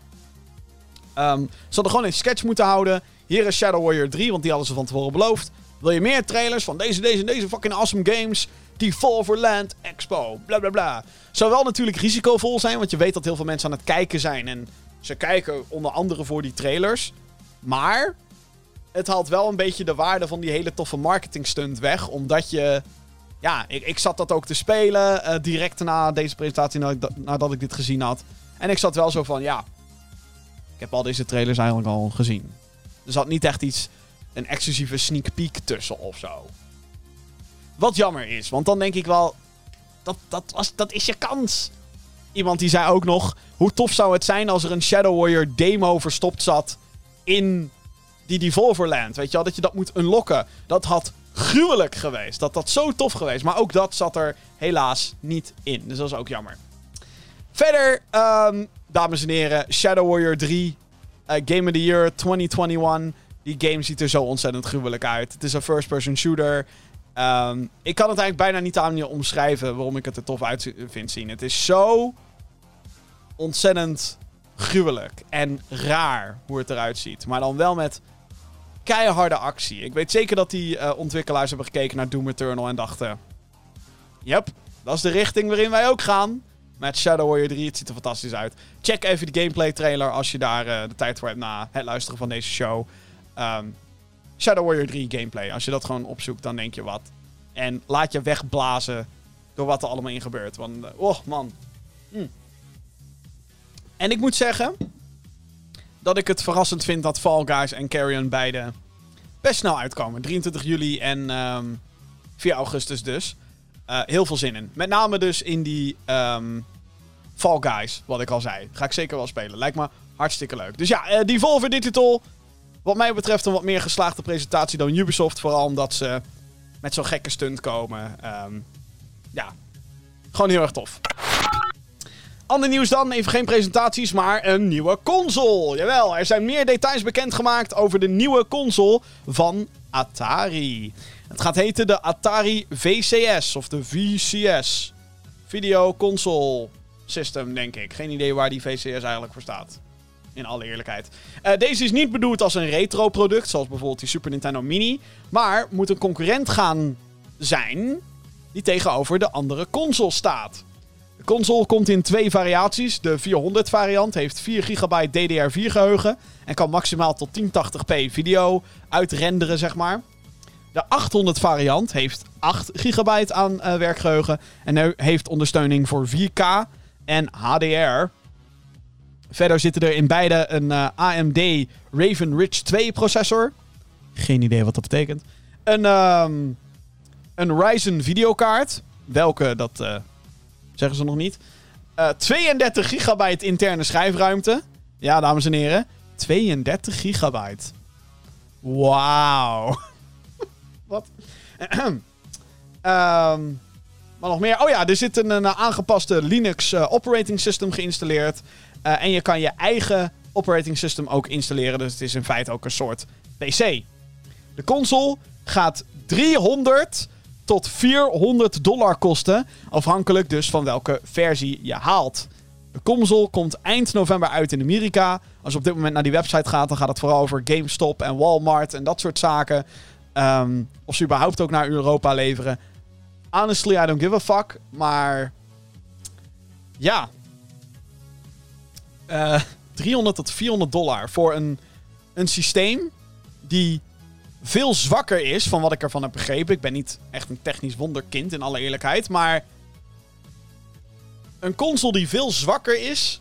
Um, ze hadden gewoon een sketch moeten houden. Hier is Shadow Warrior 3, want die hadden ze van tevoren beloofd. Wil je meer trailers van deze, deze en deze fucking awesome games? Die Fall for Land Expo, bla bla bla. Zou wel natuurlijk risicovol zijn, want je weet dat heel veel mensen aan het kijken zijn. En ze kijken onder andere voor die trailers. Maar het haalt wel een beetje de waarde van die hele toffe marketing stunt weg. Omdat je. Ja, ik, ik zat dat ook te spelen uh, direct na deze presentatie, nadat ik dit gezien had. En ik zat wel zo van, ja. Ik heb al deze trailers eigenlijk al gezien. Er zat niet echt iets een exclusieve sneak peek tussen of zo. Wat jammer is, want dan denk ik wel. Dat, dat, was, dat is je kans. Iemand die zei ook nog. Hoe tof zou het zijn als er een Shadow Warrior demo verstopt zat. in die Devolverland. Weet je wel, dat je dat moet unlocken. Dat had gruwelijk geweest. Dat had zo tof geweest. Maar ook dat zat er helaas niet in. Dus dat is ook jammer. Verder, um, dames en heren, Shadow Warrior 3. Uh, Game of the Year 2021. Die game ziet er zo ontzettend gruwelijk uit. Het is een first-person shooter. Um, ik kan het eigenlijk bijna niet aan je omschrijven waarom ik het er tof uit vind zien. Het is zo ontzettend gruwelijk en raar hoe het eruit ziet. Maar dan wel met keiharde actie. Ik weet zeker dat die uh, ontwikkelaars hebben gekeken naar Doom Eternal en dachten... Yep, dat is de richting waarin wij ook gaan. Met Shadow Warrior 3, het ziet er fantastisch uit. Check even de gameplay trailer als je daar uh, de tijd voor hebt na het luisteren van deze show. Um, Shadow Warrior 3 gameplay. Als je dat gewoon opzoekt, dan denk je wat. En laat je wegblazen door wat er allemaal in gebeurt. Want, uh, oh man. Hm. En ik moet zeggen dat ik het verrassend vind dat Fall Guys en Carrion beide best snel uitkomen. 23 juli en um, ehm, 4 augustus dus. Uh, heel veel zin in. Met name dus in die um, Fall Guys, wat ik al zei. Ga ik zeker wel spelen. Lijkt me Hartstikke leuk. Dus ja, uh, Devolver Digital. Wat mij betreft een wat meer geslaagde presentatie dan Ubisoft. Vooral omdat ze met zo'n gekke stunt komen. Um, ja, gewoon heel erg tof. Ander nieuws dan, even geen presentaties, maar een nieuwe console. Jawel, er zijn meer details bekendgemaakt over de nieuwe console van Atari. Het gaat heten de Atari VCS of de VCS. Video Console System, denk ik. Geen idee waar die VCS eigenlijk voor staat. In alle eerlijkheid. Uh, deze is niet bedoeld als een retro product, zoals bijvoorbeeld die Super Nintendo Mini. Maar moet een concurrent gaan zijn die tegenover de andere console staat. De console komt in twee variaties. De 400 variant heeft 4 GB DDR4 geheugen en kan maximaal tot 1080p video uitrenderen, zeg maar. De 800 variant heeft 8 GB aan uh, werkgeheugen en heeft ondersteuning voor 4K en HDR. Verder zitten er in beide een eh, AMD Raven Ridge 2 processor. Geen idee wat dat betekent. Een, um, een Ryzen videokaart. Welke, dat uh, zeggen ze nog niet. Uh, 32 gigabyte interne schijfruimte. Ja, dames en heren. 32 gigabyte. Wauw. wat? um, maar nog meer. Oh ja, er zit een, een aangepaste Linux operating system geïnstalleerd. Uh, en je kan je eigen operating system ook installeren. Dus het is in feite ook een soort PC. De console gaat 300 tot 400 dollar kosten. Afhankelijk dus van welke versie je haalt. De console komt eind november uit in Amerika. Als je op dit moment naar die website gaat, dan gaat het vooral over GameStop en Walmart en dat soort zaken. Um, of ze überhaupt ook naar Europa leveren. Honestly, I don't give a fuck. Maar. Ja. Uh, eh, 300 tot 400 dollar voor een, een systeem die veel zwakker is van wat ik ervan heb begrepen. Ik ben niet echt een technisch wonderkind in alle eerlijkheid, maar een console die veel zwakker is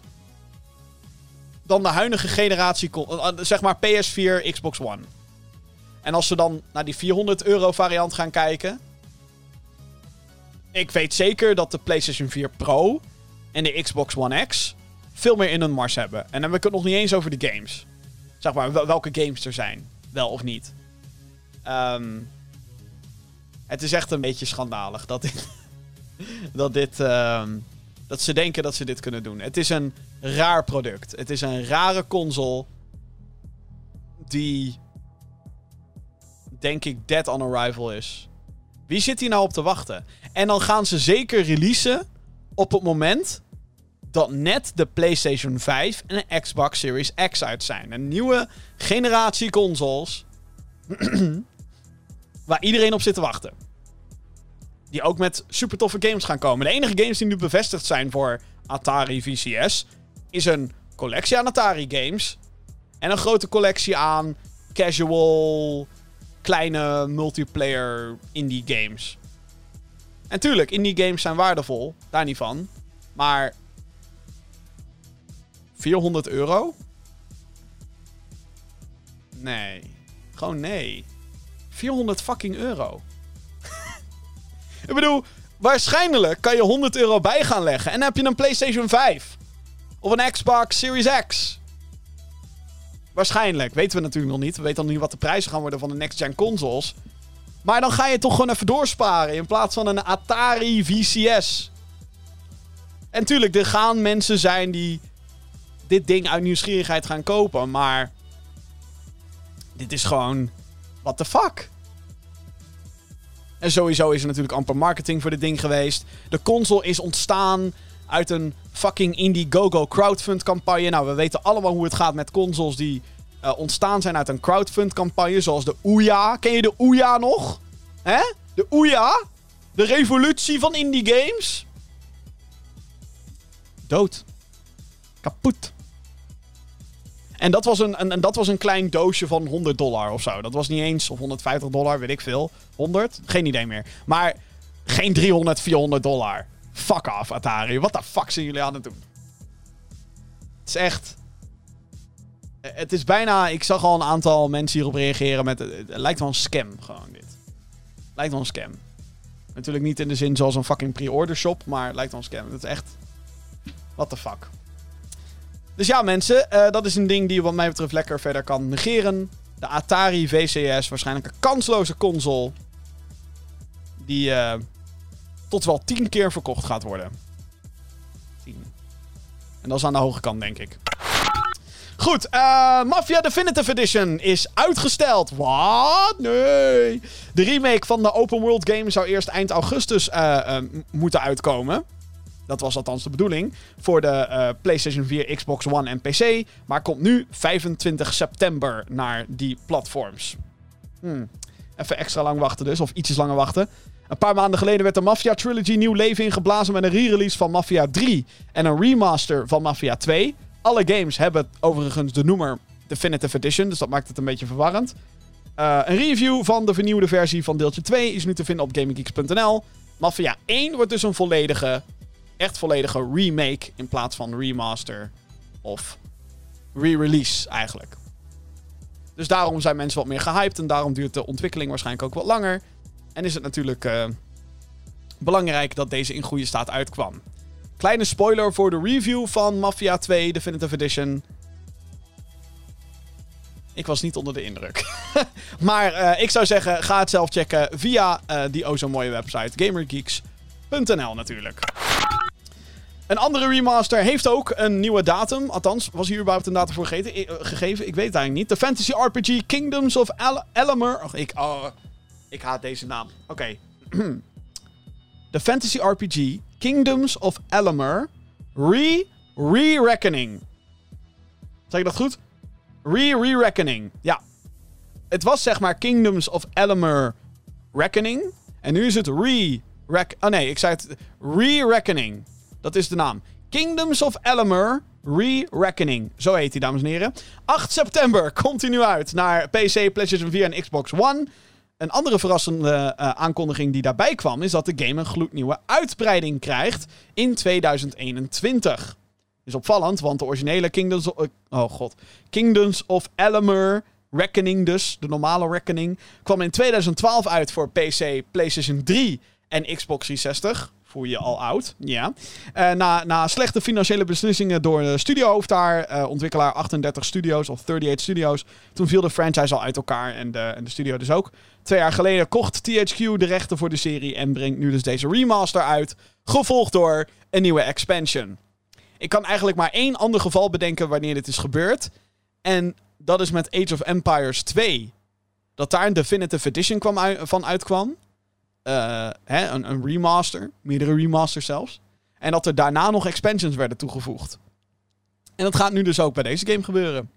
dan de huidige generatie, eh, eh, zeg maar PS4, Xbox One. En als we dan naar die 400 euro variant gaan kijken. Ik weet zeker dat de PlayStation 4 Pro en de Xbox One X veel meer in hun mars hebben. En dan ik het nog niet eens over de games. Zeg maar, welke games er zijn. Wel of niet. Um, het is echt een beetje schandalig dat dit. dat dit. Um, dat ze denken dat ze dit kunnen doen. Het is een raar product. Het is een rare console. Die. Denk ik dead on arrival is. Wie zit hier nou op te wachten? En dan gaan ze zeker releasen. Op het moment dat net de PlayStation 5 en de Xbox Series X uit zijn. Een nieuwe generatie consoles. waar iedereen op zit te wachten. Die ook met super toffe games gaan komen. De enige games die nu bevestigd zijn voor Atari VCS is een collectie aan Atari games. En een grote collectie aan casual, kleine multiplayer indie games. En tuurlijk, indie games zijn waardevol. Daar niet van. Maar 400 euro? Nee. Gewoon nee. 400 fucking euro. ik bedoel, waarschijnlijk kan je 100 euro bij gaan leggen. En dan heb je een PlayStation 5. Of een Xbox Series X. Waarschijnlijk. Weten we natuurlijk nog niet. We weten nog niet wat de prijzen gaan worden van de next-gen consoles. Maar dan ga je toch gewoon even doorsparen. In plaats van een Atari VCS. En tuurlijk, er gaan mensen zijn die dit ding uit nieuwsgierigheid gaan kopen. Maar dit is gewoon what the fuck? En sowieso is er natuurlijk amper marketing voor dit ding geweest. De console is ontstaan uit een fucking Indiegogo crowdfund campagne. Nou, we weten allemaal hoe het gaat met consoles die uh, ontstaan zijn uit een crowdfund campagne. Zoals de Ouya. Ken je de Ouya nog? Hè? De Ouya? De revolutie van indie games? Dood. Kapot. En dat was een, een, dat was een klein doosje van 100 dollar of zo. Dat was niet eens, of 150 dollar, weet ik veel. 100? Geen idee meer. Maar geen 300, 400 dollar. Fuck off, Atari. Wat de fuck zijn jullie aan het doen? Het is echt... Het is bijna... Ik zag al een aantal mensen hierop reageren met... Het, lijkt wel een scam, gewoon dit. Lijkt wel een scam. Natuurlijk niet in de zin zoals een fucking pre-order shop, maar lijkt wel een scam. Het is echt... What the fuck. Dus ja, mensen, eh, dat is een ding die je wat mij betreft lekker verder kan negeren. De Atari VCS, waarschijnlijk een kansloze console. Die eh, tot wel tien keer verkocht gaat worden. Tien. En dat is aan de hoge kant, denk ik. Goed, eh Mafia Definitive Edition is uitgesteld. Wat? Nee. De remake van de open world game zou eerst eind augustus moeten uitkomen. Dat was althans de bedoeling. Voor de eh, PlayStation 4, Xbox One en PC. Maar komt nu 25 september naar die platforms. Hmm. Even extra lang wachten dus, of ietsjes langer wachten. Een paar maanden geleden werd de Mafia Trilogy nieuw leven ingeblazen met een re-release van Mafia 3 en een remaster van Mafia 2. Alle games hebben overigens de noemer Definitive Edition, dus dat maakt het een beetje verwarrend. Eh, een review van de vernieuwde versie van deeltje 2 is nu te vinden op GamingGeeks.nl. Mafia 1 wordt dus een volledige, echt volledige remake in plaats van remaster of re-release eigenlijk. Dus daarom zijn mensen wat meer gehyped en daarom duurt de ontwikkeling waarschijnlijk ook wat langer. En is het natuurlijk eh, belangrijk dat deze in goede staat uitkwam. Kleine spoiler voor de review van Mafia 2 Definitive Edition. Ik was niet onder de indruk. maar eh, ik zou zeggen, ga het zelf checken via eh, die o zo mooie website gamergeeks.nl natuurlijk. Een andere remaster heeft ook een nieuwe datum. Althans, was hier überhaupt een datum voor eh, gegeven? Ik weet het eigenlijk niet. De fantasy RPG Kingdoms of Al Elemer. Och, ik, oh, ik haat deze naam. Oké. De fantasy RPG Kingdoms of Elemer Re Re-Reckoning. Zeg ik dat goed? Re-Re-Reckoning. Ja. Het was zeg maar Kingdoms of Elemer Reckoning. En nu is het Re... Rec oh nee, ik zei het... Re-Reckoning. Dat is de naam. Kingdoms of Elemer Re-Reckoning. Zo heet hij, dames en heren. 8 september komt hij nu uit naar PC, PlayStation 4 en Xbox One. Een andere verrassende eh, aankondiging die daarbij kwam... is dat de game een gloednieuwe uitbreiding krijgt in 2021. Is opvallend, want de originele Kingdoms of... oh god. Kingdoms of Elemer Reckoning dus, de normale Reckoning... kwam in 2012 uit voor PC, PlayStation 3 en Xbox 360 voel je al oud. Ja. Eh, na, na slechte financiële beslissingen door de studiohoofd daar, eh, ontwikkelaar 38 Studios of 38 Studios, toen viel de franchise al uit elkaar en de, en de studio dus ook. Twee jaar geleden kocht THQ de rechten voor de serie en brengt nu dus deze remaster uit, gevolgd door een nieuwe expansion. Ik kan eigenlijk maar één ander geval bedenken wanneer dit is gebeurd. En dat is met Age of Empires 2. Dat daar een Definitive Edition kwam van uitkwam. Eh, hè, een, remaster. Meerdere remasters zelfs. En dat er daarna nog expansions werden toegevoegd. En dat gaat nu dus ook bij deze game gebeuren.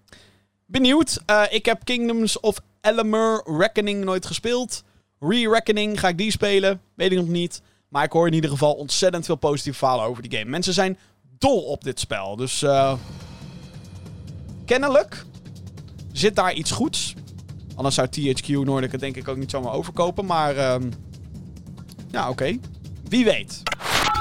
Benieuwd. Eh, ik heb Kingdoms of Elemer Reckoning nooit gespeeld. Re-Reckoning, ga ik die spelen? Weet ik nog niet. Maar ik hoor in ieder geval ontzettend veel positieve verhalen over die game. Mensen zijn dol op dit spel. Dus eh, kennelijk zit daar iets goeds. Anders zou THQ het denk ik ook niet zomaar overkopen. Maar ehm, ja, oké. Wie weet.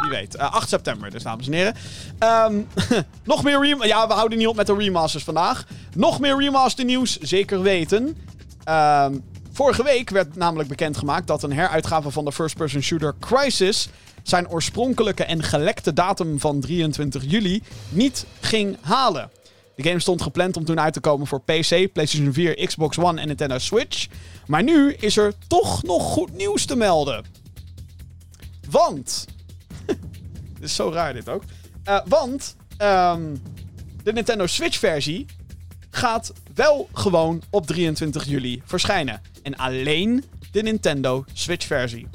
Wie weet. Eh, 8 september dus, dames en heren. Ehm, nog meer rem Ja, we houden niet op met de remasters vandaag. Nog meer remaster nieuws, zeker weten. Ehm, vorige week werd namelijk bekendgemaakt dat een heruitgave van de first-person shooter Crisis zijn oorspronkelijke en gelekte datum van 23 juli niet ging halen. De game stond gepland om toen uit te komen voor PC, PlayStation 4, Xbox One en Nintendo Switch. Maar nu is er toch nog goed nieuws te melden. Want. dit is zo raar, dit ook. Eh, want. ehm, de Nintendo Switch-versie gaat wel gewoon op 23 juli verschijnen. En alleen de Nintendo Switch-versie.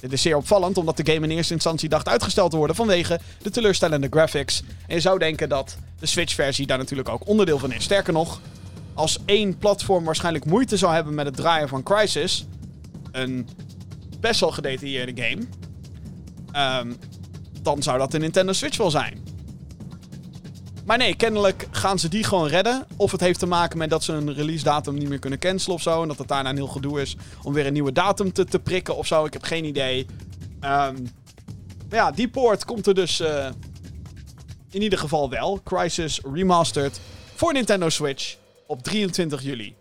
Dit is zeer opvallend, omdat de game in eerste instantie dacht uitgesteld te worden vanwege de teleurstellende graphics. En je zou denken dat de Switch-versie daar natuurlijk ook onderdeel van is. Sterker nog, als één platform waarschijnlijk moeite zou hebben met het draaien van Crisis, een best wel gedetailleerde game, ehm, dan zou dat de Nintendo Switch wel zijn. Maar nee, kennelijk gaan ze die gewoon redden. Of het heeft te maken met dat ze een release datum niet meer kunnen cancelen of zo. En dat het daarna een heel gedoe is om weer een nieuwe datum te, te prikken of zo. Ik heb geen idee. Ehm, maar ja, die poort komt er dus eh, in ieder geval wel. Crisis Remastered voor Nintendo Switch op 23 juli.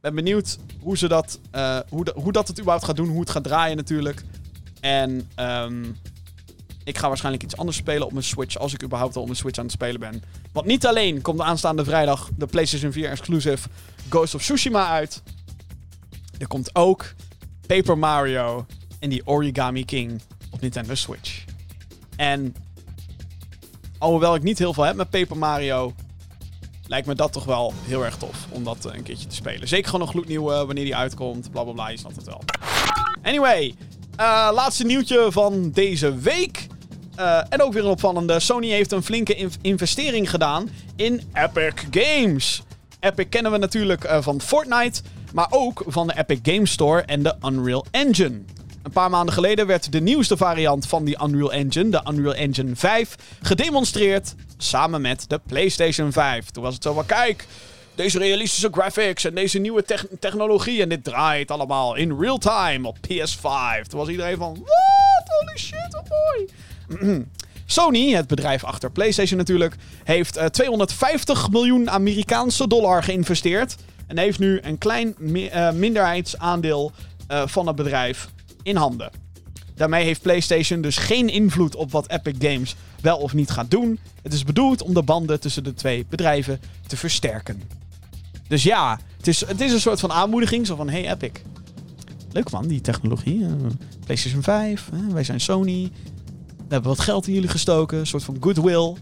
Ben benieuwd hoe, ze dat, eh, hoe, hoe dat het überhaupt gaat doen. Hoe het gaat draaien natuurlijk. En ehm, Ik ga waarschijnlijk iets anders spelen op mijn Switch. Als ik überhaupt al op mijn Switch aan het spelen ben. Want niet alleen komt de aanstaande vrijdag de PlayStation 4 exclusive Ghost of Tsushima uit. Er komt ook Paper Mario en die Origami King op Nintendo Switch. En alhoewel ik niet heel veel heb met Paper Mario, lijkt me dat toch wel heel erg tof om dat een keertje te spelen. Zeker gewoon een gloednieuwe wanneer die uitkomt. Bla bla bla, je snapt het wel. Anyway, uh, laatste nieuwtje van deze week. Uh, en ook weer een opvallende. Sony heeft een flinke in investering gedaan in Epic Games. Epic kennen we natuurlijk uh, van Fortnite, maar ook van de Epic Games Store en de Unreal Engine. Een paar maanden geleden werd de nieuwste variant van die Unreal Engine, de Unreal Engine 5, gedemonstreerd samen met de PlayStation 5. Toen was het zo van, kijk, deze realistische graphics en deze nieuwe technologie en dit draait allemaal in real time op PS5. Toen was iedereen van, what? Holy shit, wat mooi. Sony, het bedrijf achter PlayStation natuurlijk, heeft uh, 250 miljoen Amerikaanse dollar geïnvesteerd. En heeft nu een klein uh, minderheidsaandeel uh, van het bedrijf in handen. Daarmee heeft PlayStation dus geen invloed op wat Epic Games wel of niet gaat doen. Het is bedoeld om de banden tussen de twee bedrijven te versterken. Dus ja, het is, het is een soort van aanmoediging. Zo van, hey Epic. Leuk man, die technologie. Uh, PlayStation 5, uh, wij zijn Sony. We hebben wat geld in jullie gestoken. Een soort van goodwill.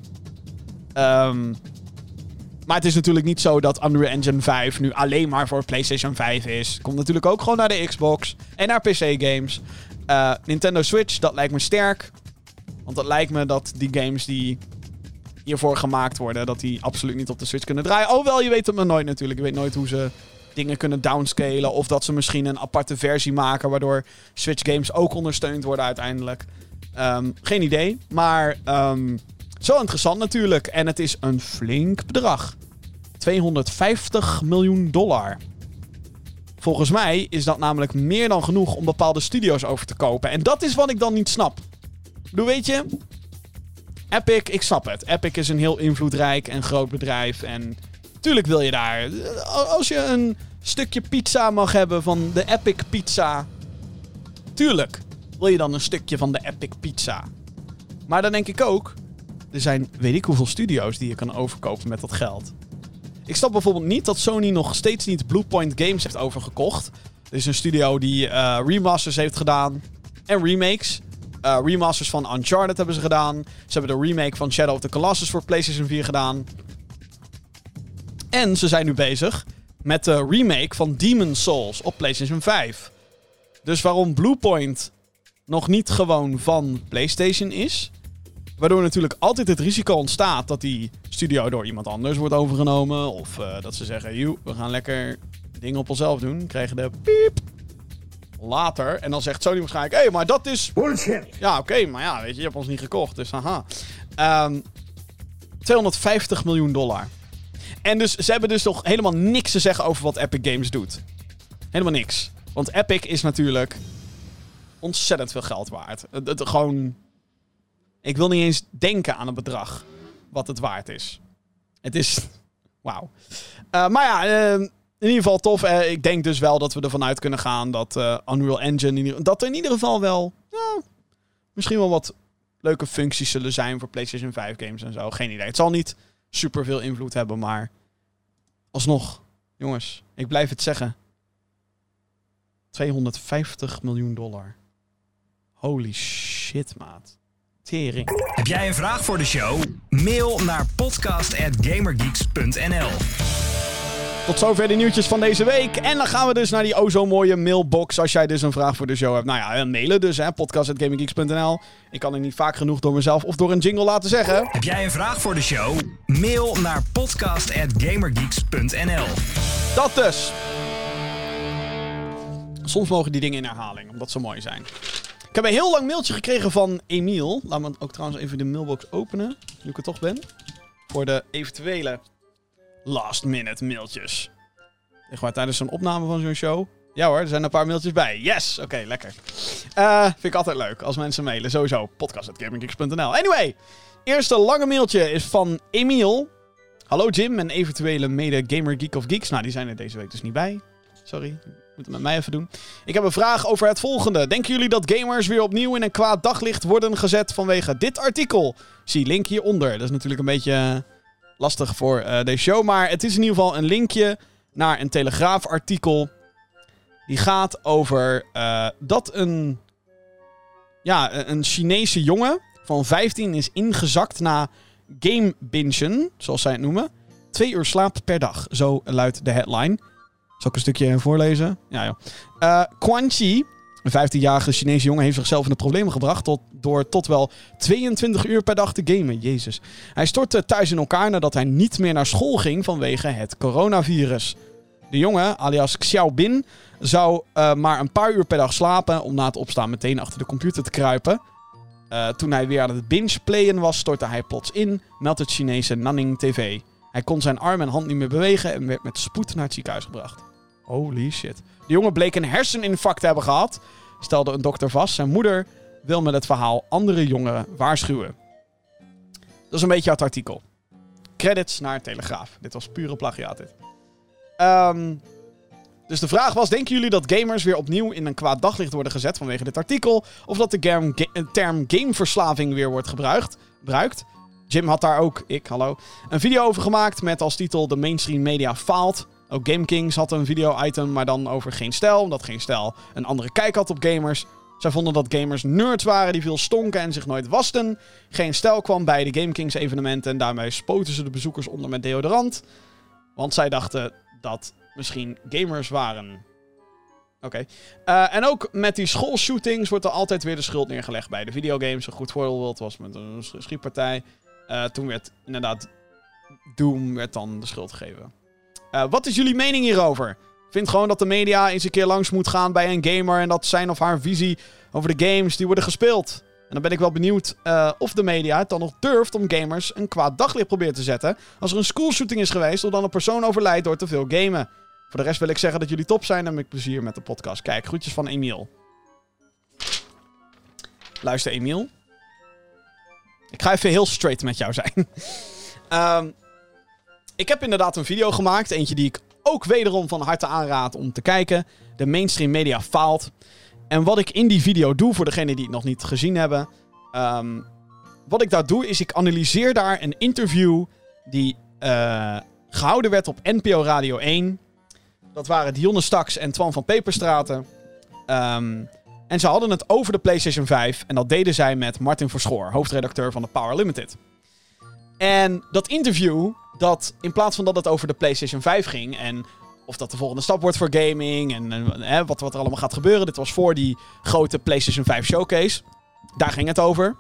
Um, maar het is natuurlijk niet zo dat Unreal Engine 5 nu alleen maar voor PlayStation 5 is. Komt natuurlijk ook gewoon naar de Xbox en naar PC-games. Uh, Nintendo Switch, dat lijkt me sterk. Want het lijkt me dat die games die hiervoor gemaakt worden, dat die absoluut niet op de Switch kunnen draaien. Oh wel, je weet het maar nooit natuurlijk. Je weet nooit hoe ze dingen kunnen downscalen. Of dat ze misschien een aparte versie maken, waardoor Switch games ook ondersteund worden uiteindelijk. Um, geen idee. Maar um, zo interessant natuurlijk. En het is een flink bedrag. 250 miljoen dollar. Volgens mij is dat namelijk meer dan genoeg om bepaalde studio's over te kopen. En dat is wat ik dan niet snap. Doe weet je, Epic, ik snap het. Epic is een heel invloedrijk en groot bedrijf. En tuurlijk wil je daar. Als je een stukje pizza mag hebben van de Epic Pizza. Tuurlijk wil je dan een stukje van de Epic Pizza. Maar dan denk ik ook. Er zijn weet ik hoeveel studio's die je kan overkopen met dat geld. Ik snap bijvoorbeeld niet dat Sony nog steeds niet Bluepoint Games heeft overgekocht. Er is een studio die uh, remasters heeft gedaan en remakes. Uh, remasters van Uncharted hebben ze gedaan. Ze hebben de remake van Shadow of the Colossus voor PlayStation 4 gedaan. En ze zijn nu bezig met de remake van Demon's Souls op PlayStation 5. Dus waarom Bluepoint nog niet gewoon van PlayStation is, Waardoor natuurlijk altijd het risico ontstaat dat die studio door iemand anders wordt overgenomen. Of uh, dat ze zeggen, we gaan lekker dingen op onszelf doen. Krijgen de piep later. En dan zegt Sony waarschijnlijk, hé, hey, maar dat is... Bullshit! Ja, oké, okay, maar ja, weet je, je hebt ons niet gekocht, dus haha. Um, 250 miljoen dollar. En dus ze hebben dus toch helemaal niks te zeggen over wat Epic Games doet. Helemaal niks. Want Epic is natuurlijk ontzettend veel geld waard. Het, het, gewoon ik wil niet eens denken aan een bedrag wat het waard is. Het is. Wauw. Uh, maar ja, uh, in ieder geval tof. Uh, ik denk dus wel dat we ervan uit kunnen gaan dat Unreal Engine. dat er in ieder geval wel. Misschien wel wat leuke functies zullen zijn voor PlayStation 5 games en zo. Geen idee. Het zal niet super veel invloed hebben, maar. Alsnog, jongens, ik blijf het zeggen. 250 miljoen dollar. Holy shit, maat. Tering. Heb jij een vraag voor de show? Mail naar podcast.gamergeeks.nl tot zover de nieuwtjes van deze week. En dan gaan we dus naar die o zo mooie mailbox. Als jij dus een vraag voor de show hebt. Nou ja, mailen dus, hè. podcast.gaminggeeks.nl. Ik kan het niet vaak genoeg door mezelf of door een jingle laten zeggen. Heb jij een vraag voor de show? Mail naar podcast.gamergeeks.nl Dat dus. Soms mogen die dingen in herhaling, omdat ze mooi zijn. Ik heb een heel lang mailtje gekregen van Emiel. Laat me ook trouwens even de mailbox openen, nu ik er toch ben. Voor de eventuele last minute mailtjes. Echt waar, tijdens een opname van zo'n show. Ja hoor, er zijn een paar mailtjes bij. Yes! Oké, lekker. Uh, vind ik altijd leuk als mensen mailen. Sowieso, podcast.gaminggeeks.nl. Anyway, eerste lange mailtje is van Emiel. Hallo Jim en eventuele mede Gamer Geek of Geeks. Nou, die zijn er deze week dus niet bij. Sorry, moet het met mij even doen. Ik heb een vraag over het volgende. Denken jullie dat gamers weer opnieuw in een kwaad daglicht worden gezet vanwege dit artikel? Zie link hieronder. Dat is natuurlijk een beetje eh, lastig voor uh, deze show. Maar het is in ieder geval een linkje naar een Telegraaf-artikel. Die gaat over uh, dat een, ja, een Chinese jongen van 15 is ingezakt na game bingen, zoals zij het noemen. Twee uur slaap per dag, zo luidt de headline. Zal ik een stukje voorlezen? Ja, joh. Uh, Chi, een 15-jarige Chinese jongen, heeft zichzelf in de problemen gebracht door tot wel 22 uur per dag te gamen. Jezus. Hij stortte thuis in elkaar nadat hij niet meer naar school ging vanwege het coronavirus. De jongen, alias Xiaobin, zou uh, maar een paar uur per dag slapen om na het opstaan meteen achter de computer te kruipen. Uh, toen hij weer aan het binge-playen was, stortte hij plots in, meldt het Chinese Nanning TV. Hij kon zijn arm en hand niet meer bewegen en werd met spoed naar het ziekenhuis gebracht. Holy shit. De jongen bleek een herseninfarct te hebben gehad, stelde een dokter vast. Zijn moeder wil met het verhaal andere jongeren waarschuwen. Dat is een beetje het artikel. Credits naar Telegraaf. Dit was pure plagiaat. Um, dus de vraag was: denken jullie dat gamers weer opnieuw in een kwaad daglicht worden gezet vanwege dit artikel? Of dat de term gameverslaving weer wordt gebruikt? gebruikt? Jim had daar ook, ik, hallo, een video over gemaakt met als titel De mainstream media faalt. Ook GameKings had een video-item, maar dan over geen stijl, omdat geen stijl een andere kijk had op gamers. Zij vonden dat gamers nerds waren die veel stonken en zich nooit wasten. Geen stijl kwam bij de GameKings evenementen en daarmee spoten ze de bezoekers onder met deodorant. Want zij dachten dat misschien gamers waren. Oké. Uh, en ook met die schoolshootings wordt er altijd weer de schuld neergelegd bij de videogames. Een goed voorbeeld was met een schietpartij. Uh, toen werd inderdaad Doom werd dan de schuld gegeven. Uh, wat is jullie mening hierover? Vind gewoon dat de media eens een keer langs moet gaan bij een gamer. En dat zijn of haar visie over de games die worden gespeeld. En dan ben ik wel benieuwd uh, of de media het dan nog durft om gamers een kwaad daglicht proberen te zetten. Als er een schoolshooting is geweest of dan een persoon overlijdt door te veel gamen. Voor de rest wil ik zeggen dat jullie top zijn en met plezier met de podcast. Kijk, groetjes van Emiel. Luister, Emiel. Ik ga even heel straight met jou zijn. um, ik heb inderdaad een video gemaakt. Eentje die ik ook wederom van harte aanraad om te kijken. De mainstream media faalt. En wat ik in die video doe, voor degenen die het nog niet gezien hebben. Um, wat ik daar doe, is ik analyseer daar een interview die uh, gehouden werd op NPO Radio 1. Dat waren Dionne Staks en Twan van Peperstraten. Um, en ze hadden het over de PlayStation 5. En dat deden zij met Martin Verschoor, hoofdredacteur van de Power Limited. En dat interview, dat in plaats van dat het over de PlayStation 5 ging en of dat de volgende stap wordt voor gaming en, hè, wat, wat er allemaal gaat gebeuren. Dit was voor die grote PlayStation 5 showcase. Daar ging het over.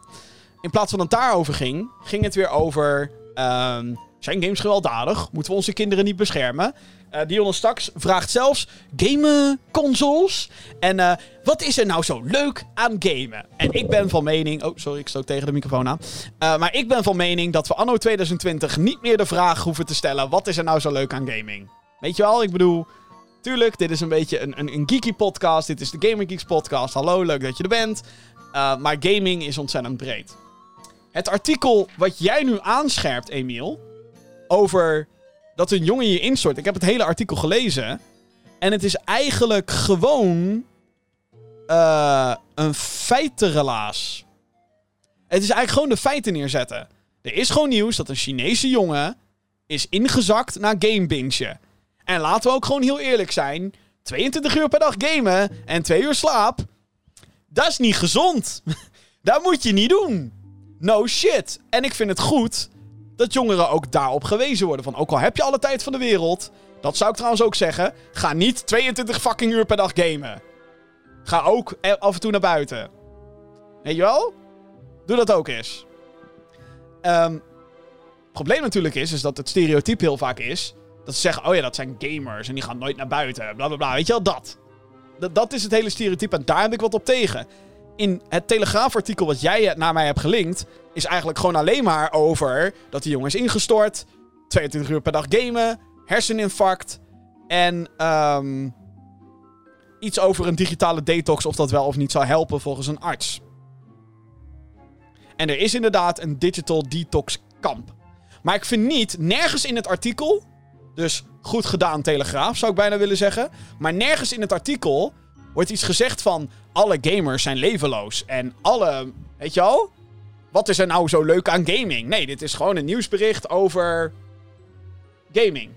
In plaats van dat het daarover ging, ging het weer over... Um, zijn games gewelddadig? Moeten we onze kinderen niet beschermen? Uh, Dionne Staks vraagt zelfs: gamen consoles? En uh, wat is er nou zo leuk aan gamen? En ik ben van mening. Oh, sorry, ik stoot tegen de microfoon aan. Uh, maar ik ben van mening dat we anno 2020 niet meer de vraag hoeven te stellen: wat is er nou zo leuk aan gaming? Weet je wel, ik bedoel. Tuurlijk, dit is een beetje een, een, een geeky podcast. Dit is de Gaming Geeks podcast. Hallo, leuk dat je er bent. maar gaming is ontzettend breed. Het artikel wat jij nu aanscherpt, Emiel, over dat een jongen je instort. Ik heb het hele artikel gelezen. En het is eigenlijk gewoon uh, een feitenrelaas. Het is eigenlijk gewoon de feiten neerzetten. Er is gewoon nieuws dat een Chinese jongen is ingezakt naar gamebingen. En laten we ook gewoon heel eerlijk zijn. 22 uur per dag gamen en 2 uur slaap. Dat is niet gezond. dat moet je niet doen. No shit. En ik vind het goed dat jongeren ook daarop gewezen worden. Van ook al heb je alle tijd van de wereld. Dat zou ik trouwens ook zeggen. Ga niet 22 fucking uur per dag gamen. Ga ook af en toe naar buiten. Weet je wel? Doe dat ook eens. Het probleem natuurlijk is, is dat het stereotype heel vaak is. Dat ze zeggen, oh ja, dat zijn gamers en die gaan nooit naar buiten. Bla bla bla. Weet je wel, dat. dat. Dat is het hele stereotype en daar heb ik wat op tegen. In het Telegraafartikel wat jij naar mij hebt gelinkt, is eigenlijk gewoon alleen maar over dat die jongen is ingestort. 22 uur per dag gamen, herseninfarct en um, iets over een digitale detox of dat wel of niet zou helpen volgens een arts. En er is inderdaad een digital detox kamp. Maar ik vind niet, nergens in het artikel Dus goed gedaan, Telegraaf, zou ik bijna willen zeggen. Maar nergens in het artikel wordt iets gezegd van... alle gamers zijn levenloos. En alle... Weet je wel? Wat is er nou zo leuk aan gaming? Nee, dit is gewoon een nieuwsbericht over... gaming.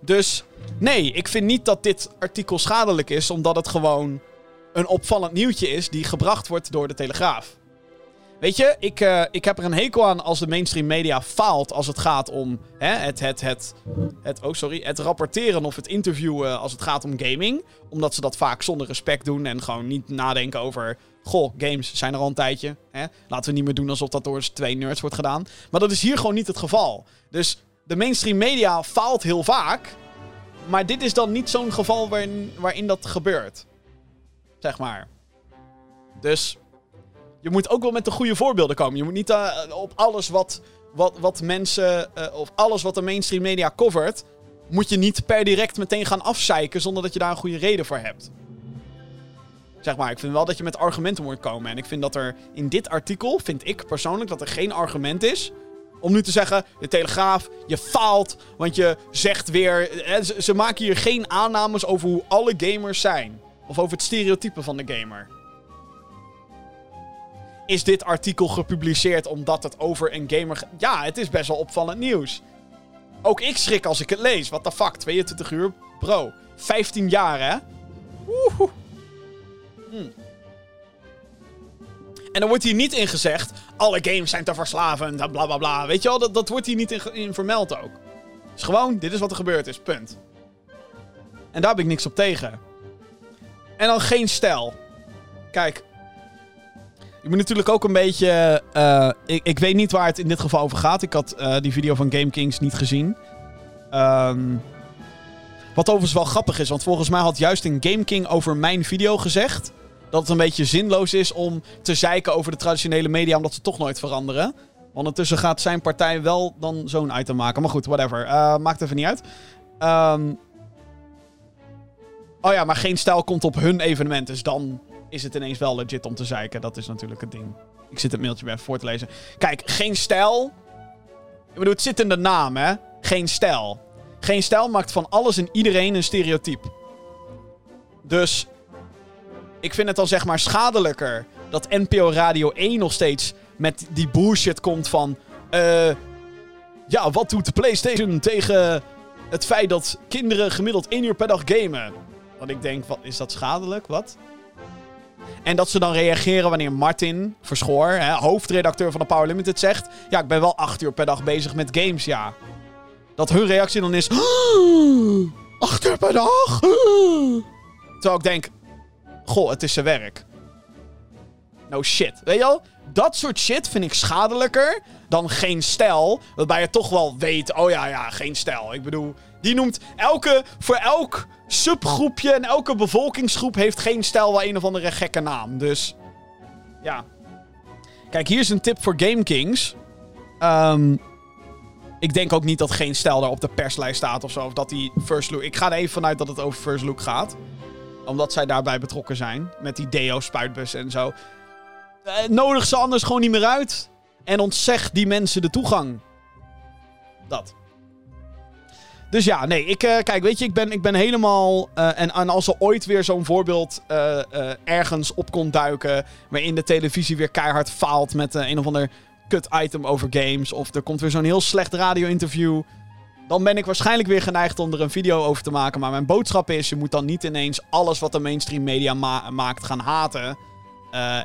Dus nee, ik vind niet dat dit artikel schadelijk is... omdat het gewoon een opvallend nieuwtje is... die gebracht wordt door de Telegraaf. Weet je, ik, uh, ik heb er een hekel aan als de mainstream media faalt als het gaat om hè, het, het, het, het, oh sorry, het rapporteren of het interviewen als het gaat om gaming. Omdat ze dat vaak zonder respect doen en gewoon niet nadenken over... Goh, games zijn er al een tijdje. Hè? Laten we niet meer doen alsof dat door twee nerds wordt gedaan. Maar dat is hier gewoon niet het geval. Dus de mainstream media faalt heel vaak. Maar dit is dan niet zo'n geval waarin, waarin dat gebeurt. Zeg maar. Dus je moet ook wel met de goede voorbeelden komen. Je moet niet uh, op alles wat, wat, wat mensen, uh, of alles wat de mainstream media covert, moet je niet per direct meteen gaan afzeiken zonder dat je daar een goede reden voor hebt. Zeg maar, ik vind wel dat je met argumenten moet komen. En ik vind dat er in dit artikel, vind ik persoonlijk, dat er geen argument is om nu te zeggen, de Telegraaf, je faalt, want je zegt weer... Ze, ze maken hier geen aannames over hoe alle gamers zijn. Of over het stereotype van de gamer is dit artikel gepubliceerd omdat het over een gamer... Ja, het is best wel opvallend nieuws. Ook ik schrik als ik het lees. What the fuck, 22 uur? Bro, 15 jaar hè? Woehoe. Hm. En dan wordt hier niet in gezegd... alle games zijn te verslavend en bla bla bla. Weet je wel, dat, dat wordt hier niet in, vermeld ook. Dus gewoon, dit is wat er gebeurd is, punt. En daar heb ik niks op tegen. En dan geen stijl. Kijk, je moet natuurlijk ook een beetje. Uh, ik, ik weet niet waar het in dit geval over gaat. Ik had uh, die video van Game Kings niet gezien. Um, wat overigens wel grappig is, want volgens mij had juist een Game King over mijn video gezegd. Dat het een beetje zinloos is om te zeiken over de traditionele media, omdat ze toch nooit veranderen. Ondertussen gaat zijn partij wel dan zo'n item maken. Maar goed, whatever. Uh, maakt even niet uit. Um, oh ja, maar geen stijl komt op hun evenement. Dus dan is het ineens wel legit om te zeiken. Dat is natuurlijk het ding. Ik zit het mailtje bij voor te lezen. Kijk, geen stijl. Ik bedoel, het zit in de naam, hè? Geen stijl. Geen stijl maakt van alles en iedereen een stereotype. Dus ik vind het dan zeg maar schadelijker dat NPO Radio 1 nog steeds met die bullshit komt van... Uh, ja, wat doet de PlayStation tegen het feit dat kinderen gemiddeld één uur per dag gamen? Want ik denk, wat, is dat schadelijk? Wat? En dat ze dan reageren wanneer Martin Verschoor, hè, hoofdredacteur van de Power Limited, zegt... Ja, ik ben wel acht uur per dag bezig met games, ja. Dat hun reactie dan is... Acht uur per dag? Terwijl ik denk... Goh, het is zijn werk. No shit. Weet je wel? Dat soort shit vind ik schadelijker dan geen stijl. Waarbij je toch wel weet, oh ja, ja, geen stijl. Ik bedoel, die noemt elke, voor elk subgroepje en elke bevolkingsgroep heeft geen stijl wel een of andere gekke naam. Dus, ja. Kijk, hier is een tip voor Game Kings. Um, ik denk ook niet dat geen stijl daar op de perslijst staat of zo. Of dat die First Look... Ik ga er even vanuit dat het over First Look gaat. Omdat zij daarbij betrokken zijn. Met die Deo-spuitbus en zo. Uh, nodig ze anders gewoon niet meer uit. En ontzeg die mensen de toegang. Dat. Dus ja, nee, ik, uh, kijk, weet je, ik ben, ik ben helemaal. Uh, en, als er ooit weer zo'n voorbeeld uh, ergens op kon duiken. waarin de televisie weer keihard faalt met een of ander kut item over games. of er komt weer zo'n heel slecht radio-interview. dan ben ik waarschijnlijk weer geneigd om er een video over te maken. Maar mijn boodschap is: je moet dan niet ineens alles wat de mainstream media ma maakt gaan haten.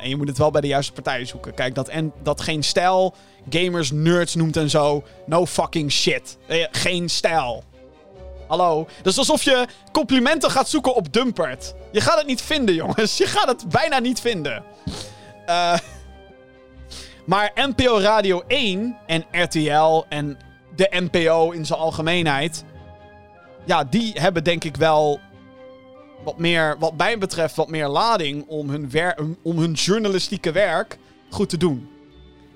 en je moet het wel bij de juiste partijen zoeken. Kijk, dat, en, dat geen stijl gamers nerds noemt en zo. No fucking shit. geen stijl. Hallo. Dat is alsof je complimenten gaat zoeken op Dumpert. Je gaat het niet vinden, jongens. Je gaat het bijna niet vinden. Uh, maar NPO Radio 1 en RTL en de NPO in zijn algemeenheid... Ja, die hebben denk ik wel wat meer, wat mij betreft, wat meer lading om hun, om hun journalistieke werk goed te doen.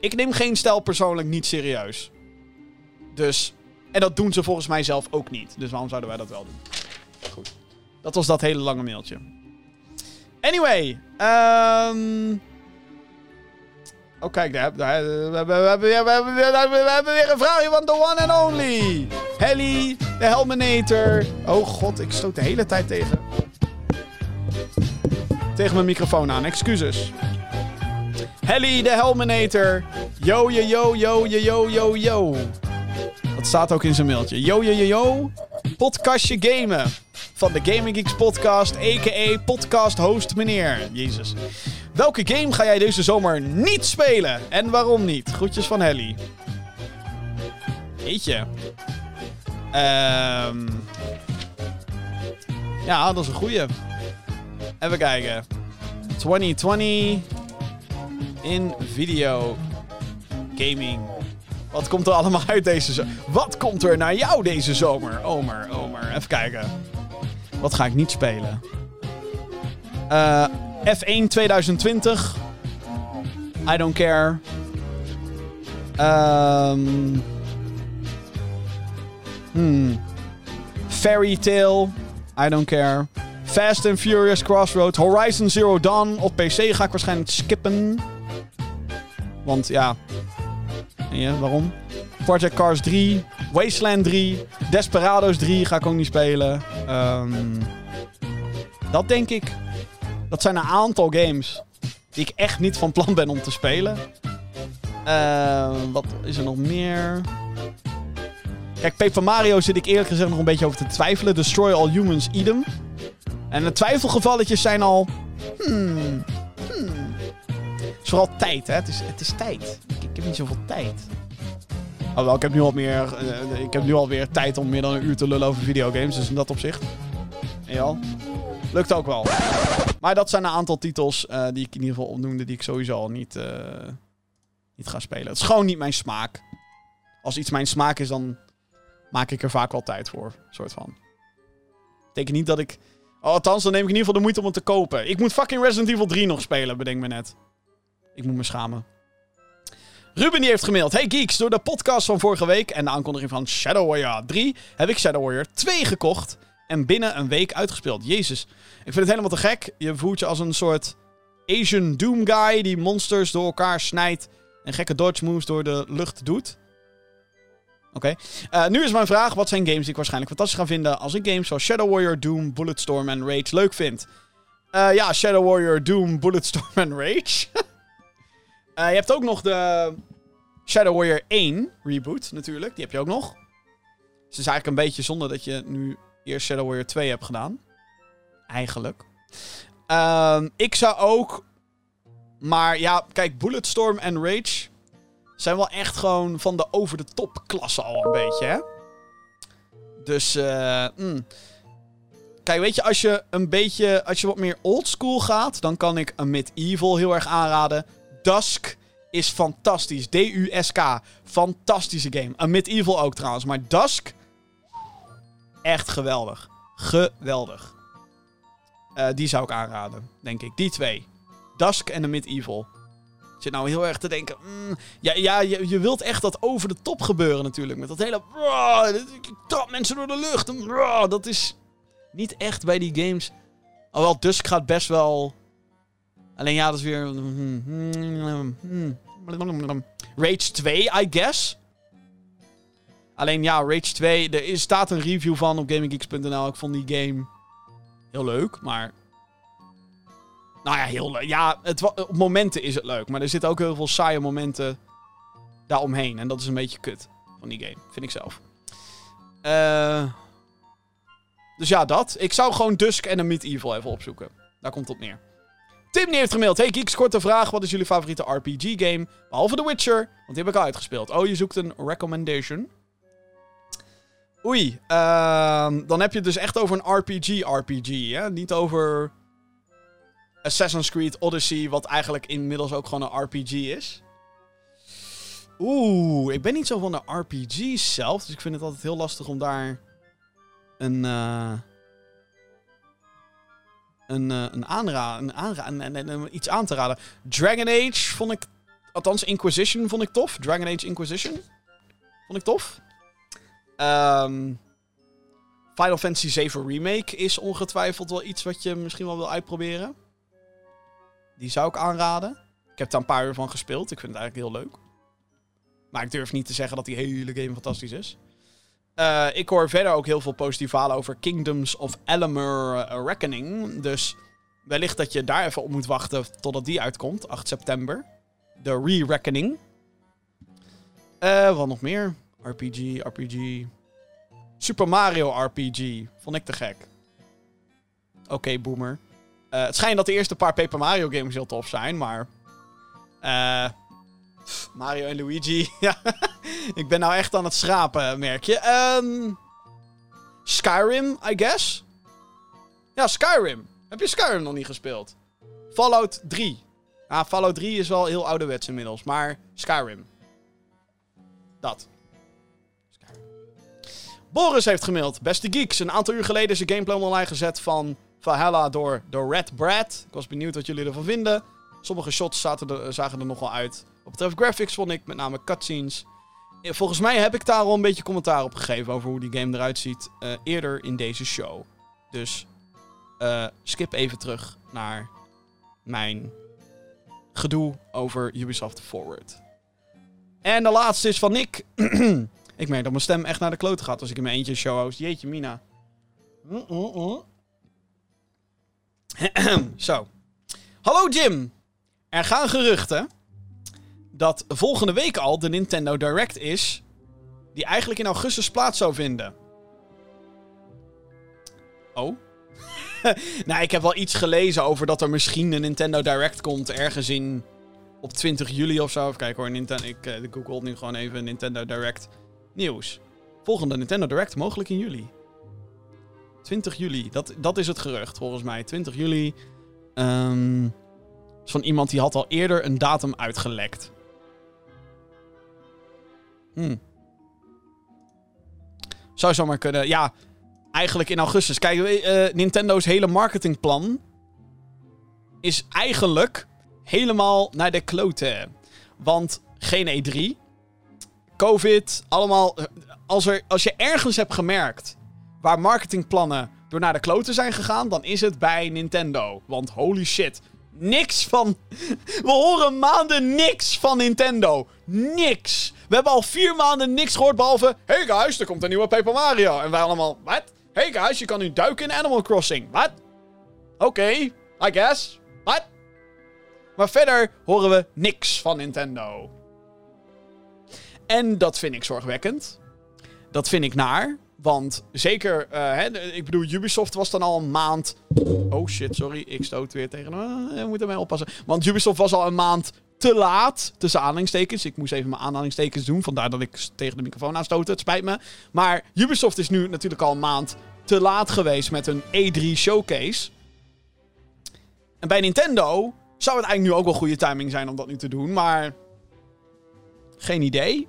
Ik neem geen stijl persoonlijk niet serieus. Dus en dat doen ze volgens mij zelf ook niet. Dus waarom zouden wij dat wel doen? Goed. Dat was dat hele lange mailtje. Anyway. Um... Oh, kijk, daar, daar, we, hebben, we, hebben, we, hebben, we hebben weer een vraagje van the one and only. Helly, de Helminator. Oh god, ik stoot de hele tijd tegen. Tegen mijn microfoon aan, excuses. Helly, de Helminator. Yo, yo, yo, yo, yo, yo, yo, yo. Dat staat ook in zijn mailtje. Yo, yo, yo, yo. Podcastje gamen. Van de Gaming Geeks podcast, a.k.a. podcast host meneer. Jezus. Welke game ga jij deze zomer niet spelen? En waarom niet? Groetjes van Helly. Jeetje. Ehm... Ja, dat is een goeie. Even kijken. 2020 in video gaming. Wat komt er allemaal uit deze zomer? Wat komt er naar jou deze zomer? Omer, Omer. Even kijken. Wat ga ik niet spelen? Eh... F1 2020. I don't care. Um, hmm. Fairy Tale. I don't care. Fast and Furious Crossroads. Horizon Zero Dawn. Op PC ga ik waarschijnlijk skippen. Want ja. Ja, waarom? Project Cars 3. Wasteland 3. Desperados 3 ga ik ook niet spelen. Um, dat denk ik. Dat zijn een aantal games die ik echt niet van plan ben om te spelen. Uh, wat is er nog meer? Kijk, Paper Mario zit ik eerlijk gezegd nog een beetje over te twijfelen. Destroy All Humans, idem. En de twijfelgevalletjes zijn al... Hmm. Is vooral tijd, hè. Het is, het is tijd. Ik, heb niet zoveel tijd. Oh, wel, ik heb nu al meer... Uh, ik heb nu alweer tijd om meer dan een uur te lullen over videogames. Dus in dat opzicht... Ja. Lukt ook wel. Maar dat zijn een aantal titels uh, die ik in ieder geval opnoemde, die ik sowieso al niet, niet ga spelen. Het is gewoon niet mijn smaak. Als iets mijn smaak is, dan maak ik er vaak wel tijd voor. Soort van. Betekent niet dat ik. Oh, althans, dan neem ik in ieder geval de moeite om het te kopen. Ik moet fucking Resident Evil 3 nog spelen, bedenk me net. Ik moet me schamen. Ruben die heeft gemaild. Hey geeks, door de podcast van vorige week en de aankondiging van Shadow Warrior 3 heb ik Shadow Warrior 2 gekocht en binnen een week uitgespeeld. Jezus. Ik vind het helemaal te gek. Je voelt je als een soort Asian Doom guy die monsters door elkaar snijdt en gekke dodge moves door de lucht doet. Oké. Uh, nu is mijn vraag: wat zijn games die ik waarschijnlijk fantastisch ga vinden als ik games zoals Shadow Warrior, Doom, Bulletstorm en Rage leuk vind? Uh, ja, Shadow Warrior, Doom, Bulletstorm en Rage. uh, je hebt ook nog de Shadow Warrior 1 reboot, natuurlijk. Die heb je ook nog. Dus het is eigenlijk een beetje zonde dat je nu eerst Shadow Warrior 2 heb gedaan. Eigenlijk. Um, ik zou ook. Maar ja, kijk, Bulletstorm en Rage zijn wel echt gewoon van de over de top klasse al een beetje, hè? Dus, uh, mm. Kijk, weet je, als je een beetje, als je wat meer oldschool gaat, dan kan ik een Medieval heel erg aanraden. Dusk is fantastisch. D-U-S-K. Fantastische game. Een Medieval ook trouwens. Maar Dusk, echt geweldig. Geweldig. Uh, die zou ik aanraden, denk ik. Die twee. Dusk en de Medieval. Ik zit nou heel erg te denken. Mm, ja, ja je, je, wilt echt dat over de top gebeuren natuurlijk. Met dat hele. Ik trap mensen door de lucht. En, dat is niet echt bij die games. Alhoewel, Dusk gaat best wel. Alleen ja, dat is weer. Rage 2, I guess. Alleen ja, Rage 2, er is, staat een review van op gaminggeeks.nl. Ik vond die game heel leuk, maar... Nou ja, heel leuk. Ja, het, op momenten is het leuk, maar er zitten ook heel veel saaie momenten daaromheen. En dat is een beetje kut van die game, vind ik zelf. Uh, dus ja, dat. Ik zou gewoon Dusk en een Medieval even opzoeken. Daar komt het op neer. Tim heeft gemaild. Hey Geeks, korte vraag. Wat is jullie favoriete RPG-game? Behalve The Witcher, want die heb ik al uitgespeeld. Oh, je zoekt een recommendation. Oei, uh, dan heb je het dus echt over een RPG-RPG, hè? Niet over Assassin's Creed Odyssey, wat eigenlijk inmiddels ook gewoon een RPG is. Oeh, ik ben niet zo van de RPG's zelf, dus ik vind het altijd heel lastig om daar een... Uh, een, uh, een aanra een aanra een, iets aan te raden. Dragon Age vond ik... Althans, Inquisition vond ik tof. Dragon Age Inquisition vond ik tof. Um, Final Fantasy 7 Remake is ongetwijfeld wel iets wat je misschien wel wil uitproberen. Die zou ik aanraden. Ik heb daar een paar uur van gespeeld. Ik vind het eigenlijk heel leuk. Maar ik durf niet te zeggen dat die hele game fantastisch is. Eh, ik hoor verder ook heel veel positieve verhalen over Kingdoms of Elemer Reckoning. Dus wellicht dat je daar even op moet wachten totdat die uitkomt, 8 september. De Re-Reckoning. Eh, wat nog meer? RPG, RPG. Super Mario RPG. Vond ik te gek. Oké, boomer. Eh, het schijnt dat de eerste paar Paper Mario games heel tof zijn, maar... eh Mario en Luigi. ik ben nou echt aan het schrapen, merk je. Ehm, Skyrim, I guess? Ja, Skyrim. Heb je Skyrim nog niet gespeeld? Fallout 3. Ja, Fallout 3 is wel heel ouderwets inmiddels, maar Skyrim. Dat. Boris heeft gemaild. Beste geeks, een aantal uur geleden is een gameplay online gezet van Valhalla door, door Red Brad. Ik was benieuwd wat jullie ervan vinden. Sommige shots zaten er, zagen er nogal uit. Wat betreft graphics vond ik met name cutscenes. Eh, Volgens mij heb ik daar al een beetje commentaar op gegeven over hoe die game eruit ziet. eh, eerder in deze show. Dus eh, skip even terug naar mijn gedoe over Ubisoft Forward. En de laatste is van Nick. ik merk dat mijn stem echt naar de klote gaat als ik in mijn eentje een show host. Jeetje, Mina. Zo. Hallo Jim. Er gaan geruchten dat volgende week al de Nintendo Direct is. Die eigenlijk in augustus plaats zou vinden. Oh? nou, ik heb wel iets gelezen over dat er misschien een Nintendo Direct komt ergens in. op 20 juli of zo. Even kijken hoor. Nintendo, ik uh, google nu gewoon even Nintendo Direct nieuws. Volgende Nintendo Direct mogelijk in juli. 20 juli, dat, dat is het gerucht volgens mij. 20 juli. Ehm van iemand die had al eerder een datum uitgelekt. Hmm. Zou zomaar kunnen. Ja, eigenlijk in augustus. Kijk, uh, Nintendo's hele marketingplan is eigenlijk helemaal naar de kloten. Want geen E3, COVID, allemaal. Als, er, als je ergens hebt gemerkt waar marketingplannen door naar de kloten zijn gegaan, dan is het bij Nintendo. Want holy shit, niks van. We horen maanden niks van Nintendo. Niks. We hebben al vier maanden niks gehoord behalve. Hey guys, er komt een nieuwe Paper Mario. En wij allemaal. Wat? Hey guys, je kan nu duiken in Animal Crossing. Wat? Oké, I guess. Wat? Maar verder horen we niks van Nintendo. En dat vind ik zorgwekkend. Dat vind ik naar. Want zeker, uh, hè, ik bedoel, Ubisoft was dan al een maand. Oh shit, sorry, ik stoot weer tegen. Uh, we moeten mij oppassen. Want Ubisoft was al een maand te laat. Tussen aanhalingstekens. Ik moest even mijn aanhalingstekens doen. Vandaar dat ik tegen de microfoon aanstootte. Het spijt me. Maar Ubisoft is nu natuurlijk al een maand te laat geweest met een E3 showcase. En bij Nintendo zou het eigenlijk nu ook wel goede timing zijn om dat nu te doen. Maar. Geen idee.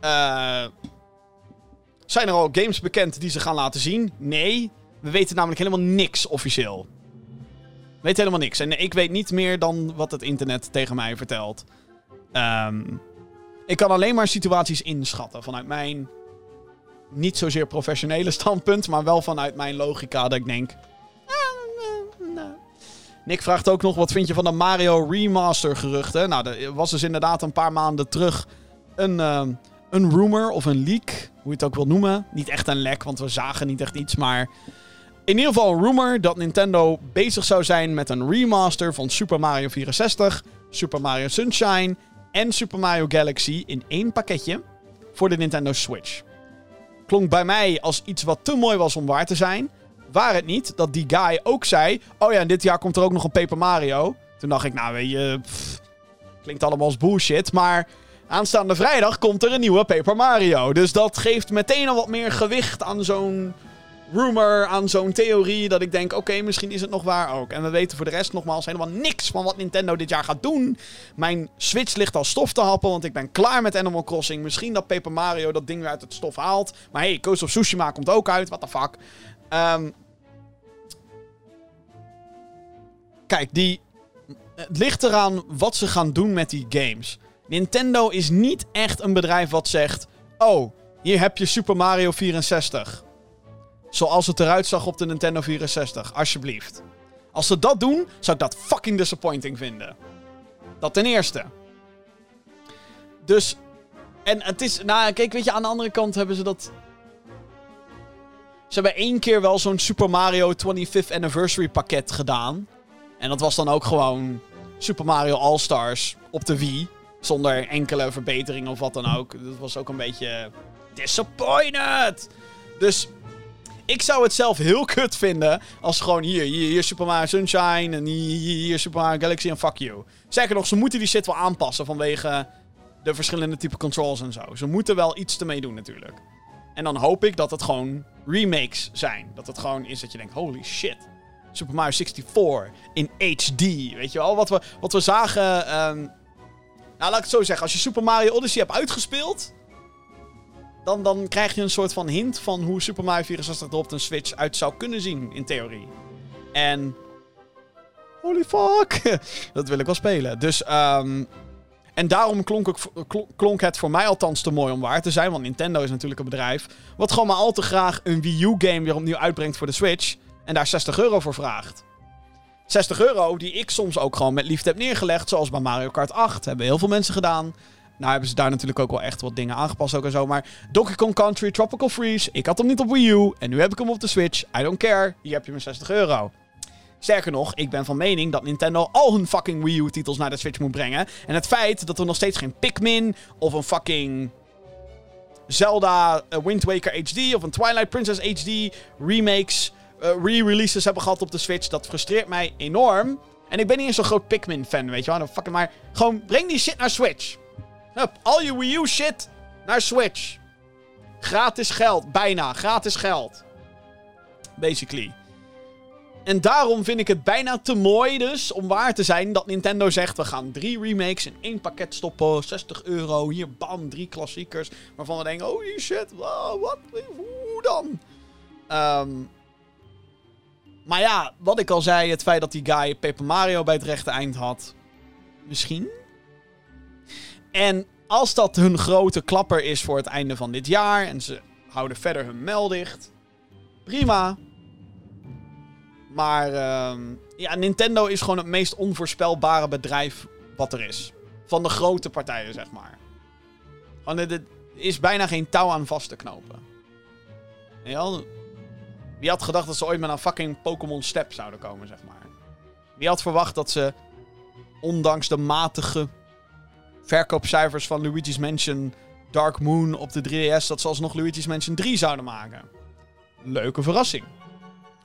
Eh. Zijn er al games bekend die ze gaan laten zien? Nee. We weten namelijk helemaal niks officieel. We weten helemaal niks. En ik weet niet meer dan wat het internet tegen mij vertelt. Um, ik kan alleen maar situaties inschatten vanuit mijn niet zozeer professionele standpunt, maar wel vanuit mijn logica dat ik denk. Ah, nou. Nick vraagt ook nog: wat vind je van de Mario Remaster geruchten? Nou, er was dus inderdaad een paar maanden terug een, uh, een rumor of een leak, je het ook wil noemen. Niet echt een lek, want we zagen niet echt iets, maar in ieder geval een rumor dat Nintendo bezig zou zijn met een remaster van Super Mario 64, Super Mario Sunshine en Super Mario Galaxy in één pakketje voor de Nintendo Switch. Klonk bij mij als iets wat te mooi was om waar te zijn. Waar het niet dat die guy ook zei: Oh ja, en dit jaar komt er ook nog een Paper Mario. Toen dacht ik, nou weet je, klinkt allemaal als bullshit. Maar aanstaande vrijdag komt er een nieuwe Paper Mario. Dus dat geeft meteen al wat meer gewicht aan zo'n rumor, aan zo'n theorie. Dat ik denk, oké, misschien is het nog waar ook. En we weten voor de rest nogmaals helemaal niks van wat Nintendo dit jaar gaat doen. Mijn Switch ligt al stof te happen, want ik ben klaar met Animal Crossing. Misschien dat Paper Mario dat ding weer uit het stof haalt. Maar hey, Ghost of Tsushima komt ook uit, what the fuck. Um, kijk, die... Het ligt eraan wat ze gaan doen met die games. Nintendo is niet echt een bedrijf wat zegt... Oh, hier heb je Super Mario 64. Zoals het eruit zag op de Nintendo 64. Alsjeblieft. Als ze dat doen, zou ik dat fucking disappointing vinden. Dat ten eerste. Dus. En het is. Nou, kijk, weet je, aan de andere kant hebben ze dat. Ze hebben één keer wel zo'n Super Mario 25th Anniversary pakket gedaan. En dat was dan ook gewoon Super Mario All-Stars op de Wii. Zonder enkele verbetering of wat dan ook. Dat was ook een beetje disappointed. Dus ik zou het zelf heel kut vinden als gewoon hier, hier, Super Mario Sunshine en hier, hier Super Mario Galaxy en fuck you. Zeker nog, ze moeten die shit wel aanpassen vanwege de verschillende type controls en zo. Ze moeten wel iets ermee doen natuurlijk. En dan hoop ik dat het gewoon remakes zijn. Dat het gewoon is dat je denkt, holy shit. Super Mario 64 in HD. Weet je wel, wat we, wat we zagen... Ehm, nou, laat ik het zo zeggen. Als je Super Mario Odyssey hebt uitgespeeld... Dan, dan krijg je een soort van hint van hoe Super Mario 64 er op een Switch uit zou kunnen zien, in theorie. En... Holy fuck! dat wil ik wel spelen. Dus, um, en daarom klonk, klonk, het voor mij althans te mooi om waar te zijn. Want Nintendo is natuurlijk een bedrijf. wat gewoon maar al te graag een Wii U-game weer opnieuw uitbrengt voor de Switch. En daar 60 euro voor vraagt. 60 euro die ik soms ook gewoon met liefde heb neergelegd. Zoals bij Mario Kart 8. Hebben heel veel mensen gedaan. Nou hebben ze daar natuurlijk ook wel echt wat dingen aangepast ook en zo. Maar Donkey Kong Country, Tropical Freeze. Ik had hem niet op Wii U. En nu heb ik hem op de Switch. I don't care. Hier heb je mijn 60 euro. Sterker nog, ik ben van mening dat Nintendo al hun fucking Wii U-titels naar de Switch moet brengen. En het feit dat we nog steeds geen Pikmin of een fucking Zelda uh, Wind Waker HD of een Twilight Princess HD remakes, re-releases hebben gehad op de Switch, dat frustreert mij enorm. En ik ben niet eens zo'n groot Pikmin-fan, weet je wel. Fucking maar gewoon breng die shit naar Switch. Hup, al je Wii U shit naar Switch. Gratis geld, bijna. Gratis geld. Basically. En daarom vind ik het bijna te mooi dus, om waar te zijn, dat Nintendo zegt... we gaan drie remakes in één pakket stoppen, 60 euro, hier bam, drie klassiekers... waarvan we denken, holy shit, wat, hoe dan? Um, maar ja, wat ik al zei, het feit dat die guy Paper Mario bij het rechte eind had... Misschien? En als dat hun grote klapper is voor het einde van dit jaar... en ze houden verder hun mel dicht... Prima. Maar uh, ja, Nintendo is gewoon het meest onvoorspelbare bedrijf wat er is. Van de grote partijen, zeg maar. Gewoon, er is bijna geen touw aan vast te knopen. Ja, wie had gedacht dat ze ooit met een fucking Pokémon Step zouden komen, zeg maar. Wie had verwacht dat ze, ondanks de matige verkoopcijfers van Luigi's Mansion Dark Moon op de 3DS, dat ze alsnog Luigi's Mansion 3 zouden maken. Leuke verrassing.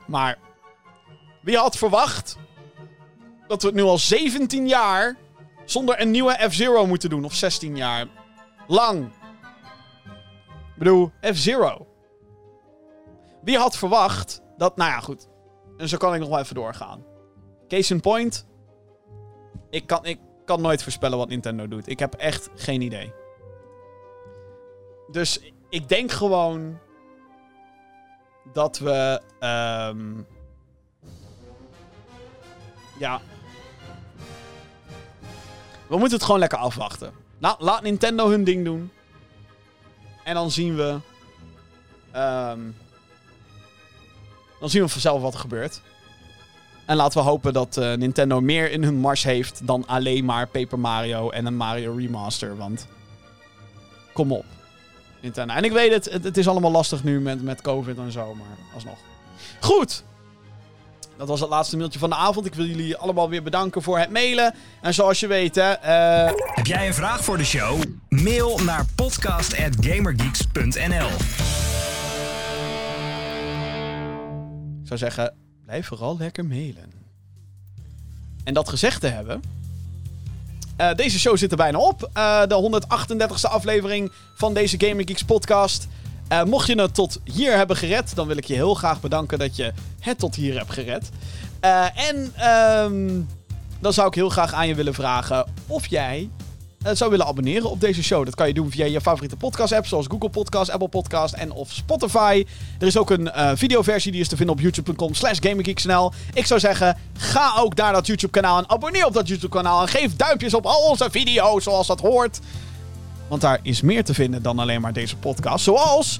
Maar wie had verwacht dat we het nu al 17 jaar zonder een nieuwe F-Zero moeten doen? Of 16 jaar. Lang. Ik bedoel, F-Zero. Wie had verwacht dat... Nou ja, goed. En zo kan ik nog wel even doorgaan. Case in point. Ik kan, ik kan nooit voorspellen wat Nintendo doet. Ik heb echt geen idee. Dus ik denk gewoon... Dat we... Um, ja. We moeten het gewoon lekker afwachten. Nou, laat Nintendo hun ding doen. En dan zien we. Um, dan zien we vanzelf wat er gebeurt. En laten we hopen dat uh, Nintendo meer in hun mars heeft dan alleen maar Paper Mario en een Mario Remaster. Want. Kom op. Nintendo. En ik weet het, het, is allemaal lastig nu met, met COVID en zo, maar alsnog. Goed. Dat was het laatste mailtje van de avond. Ik wil jullie allemaal weer bedanken voor het mailen. En zoals je weet, hè, uh... Heb jij een vraag voor de show? Mail naar podcast.gamergeeks.nl zeggen, blijf vooral lekker mailen. En dat gezegd te hebben... Uh, deze show zit er bijna op. Uh, de 138e aflevering van deze Gamer Geeks podcast. Uh, mocht je het tot hier hebben gered, dan wil ik je heel graag bedanken dat je het tot hier hebt gered. En um, dan zou ik heel graag aan je willen vragen of jij zou willen abonneren op deze show. Dat kan je doen via je favoriete podcast-app, zoals Google Podcast, Apple Podcast en of Spotify. Er is ook een uh, videoversie die is te vinden op youtube.com slash. Ik zou zeggen, ga ook naar dat YouTube-kanaal en abonneer op dat YouTube-kanaal. En geef duimpjes op al onze video's zoals dat hoort. Want daar is meer te vinden dan alleen maar deze podcast. Zoals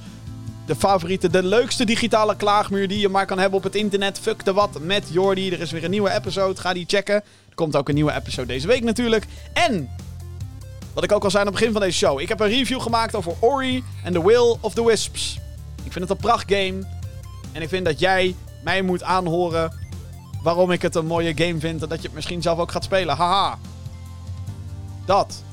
de favoriete, de leukste digitale klaagmuur die je maar kan hebben op het internet. Fuck de wat met Jordi. Er is weer een nieuwe episode. Ga die checken. Er komt ook een nieuwe episode deze week natuurlijk. En, wat ik ook al zei aan het begin van deze show. Ik heb een review gemaakt over Ori and the Will of the Wisps. Ik vind het een prachtgame. En ik vind dat jij mij moet aanhoren waarom ik het een mooie game vind en dat je het misschien zelf ook gaat spelen. Haha. Dat.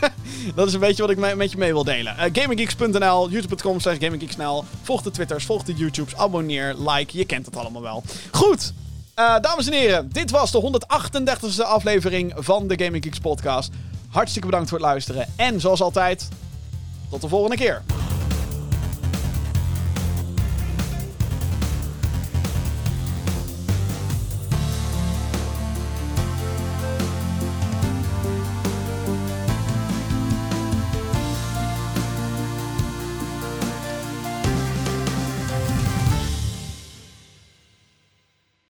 dat is een beetje wat ik met je mee wil delen. Uh, GamingGeeks.nl, youtube.com slash GamingGeeksNL. Volg de Twitters, volg de YouTubes, abonneer, like. Je kent het allemaal wel. Goed. Uh, dames en heren, dit was de 138e aflevering van de Gaming Geeks podcast. Hartstikke bedankt voor het luisteren. En zoals altijd, tot de volgende keer.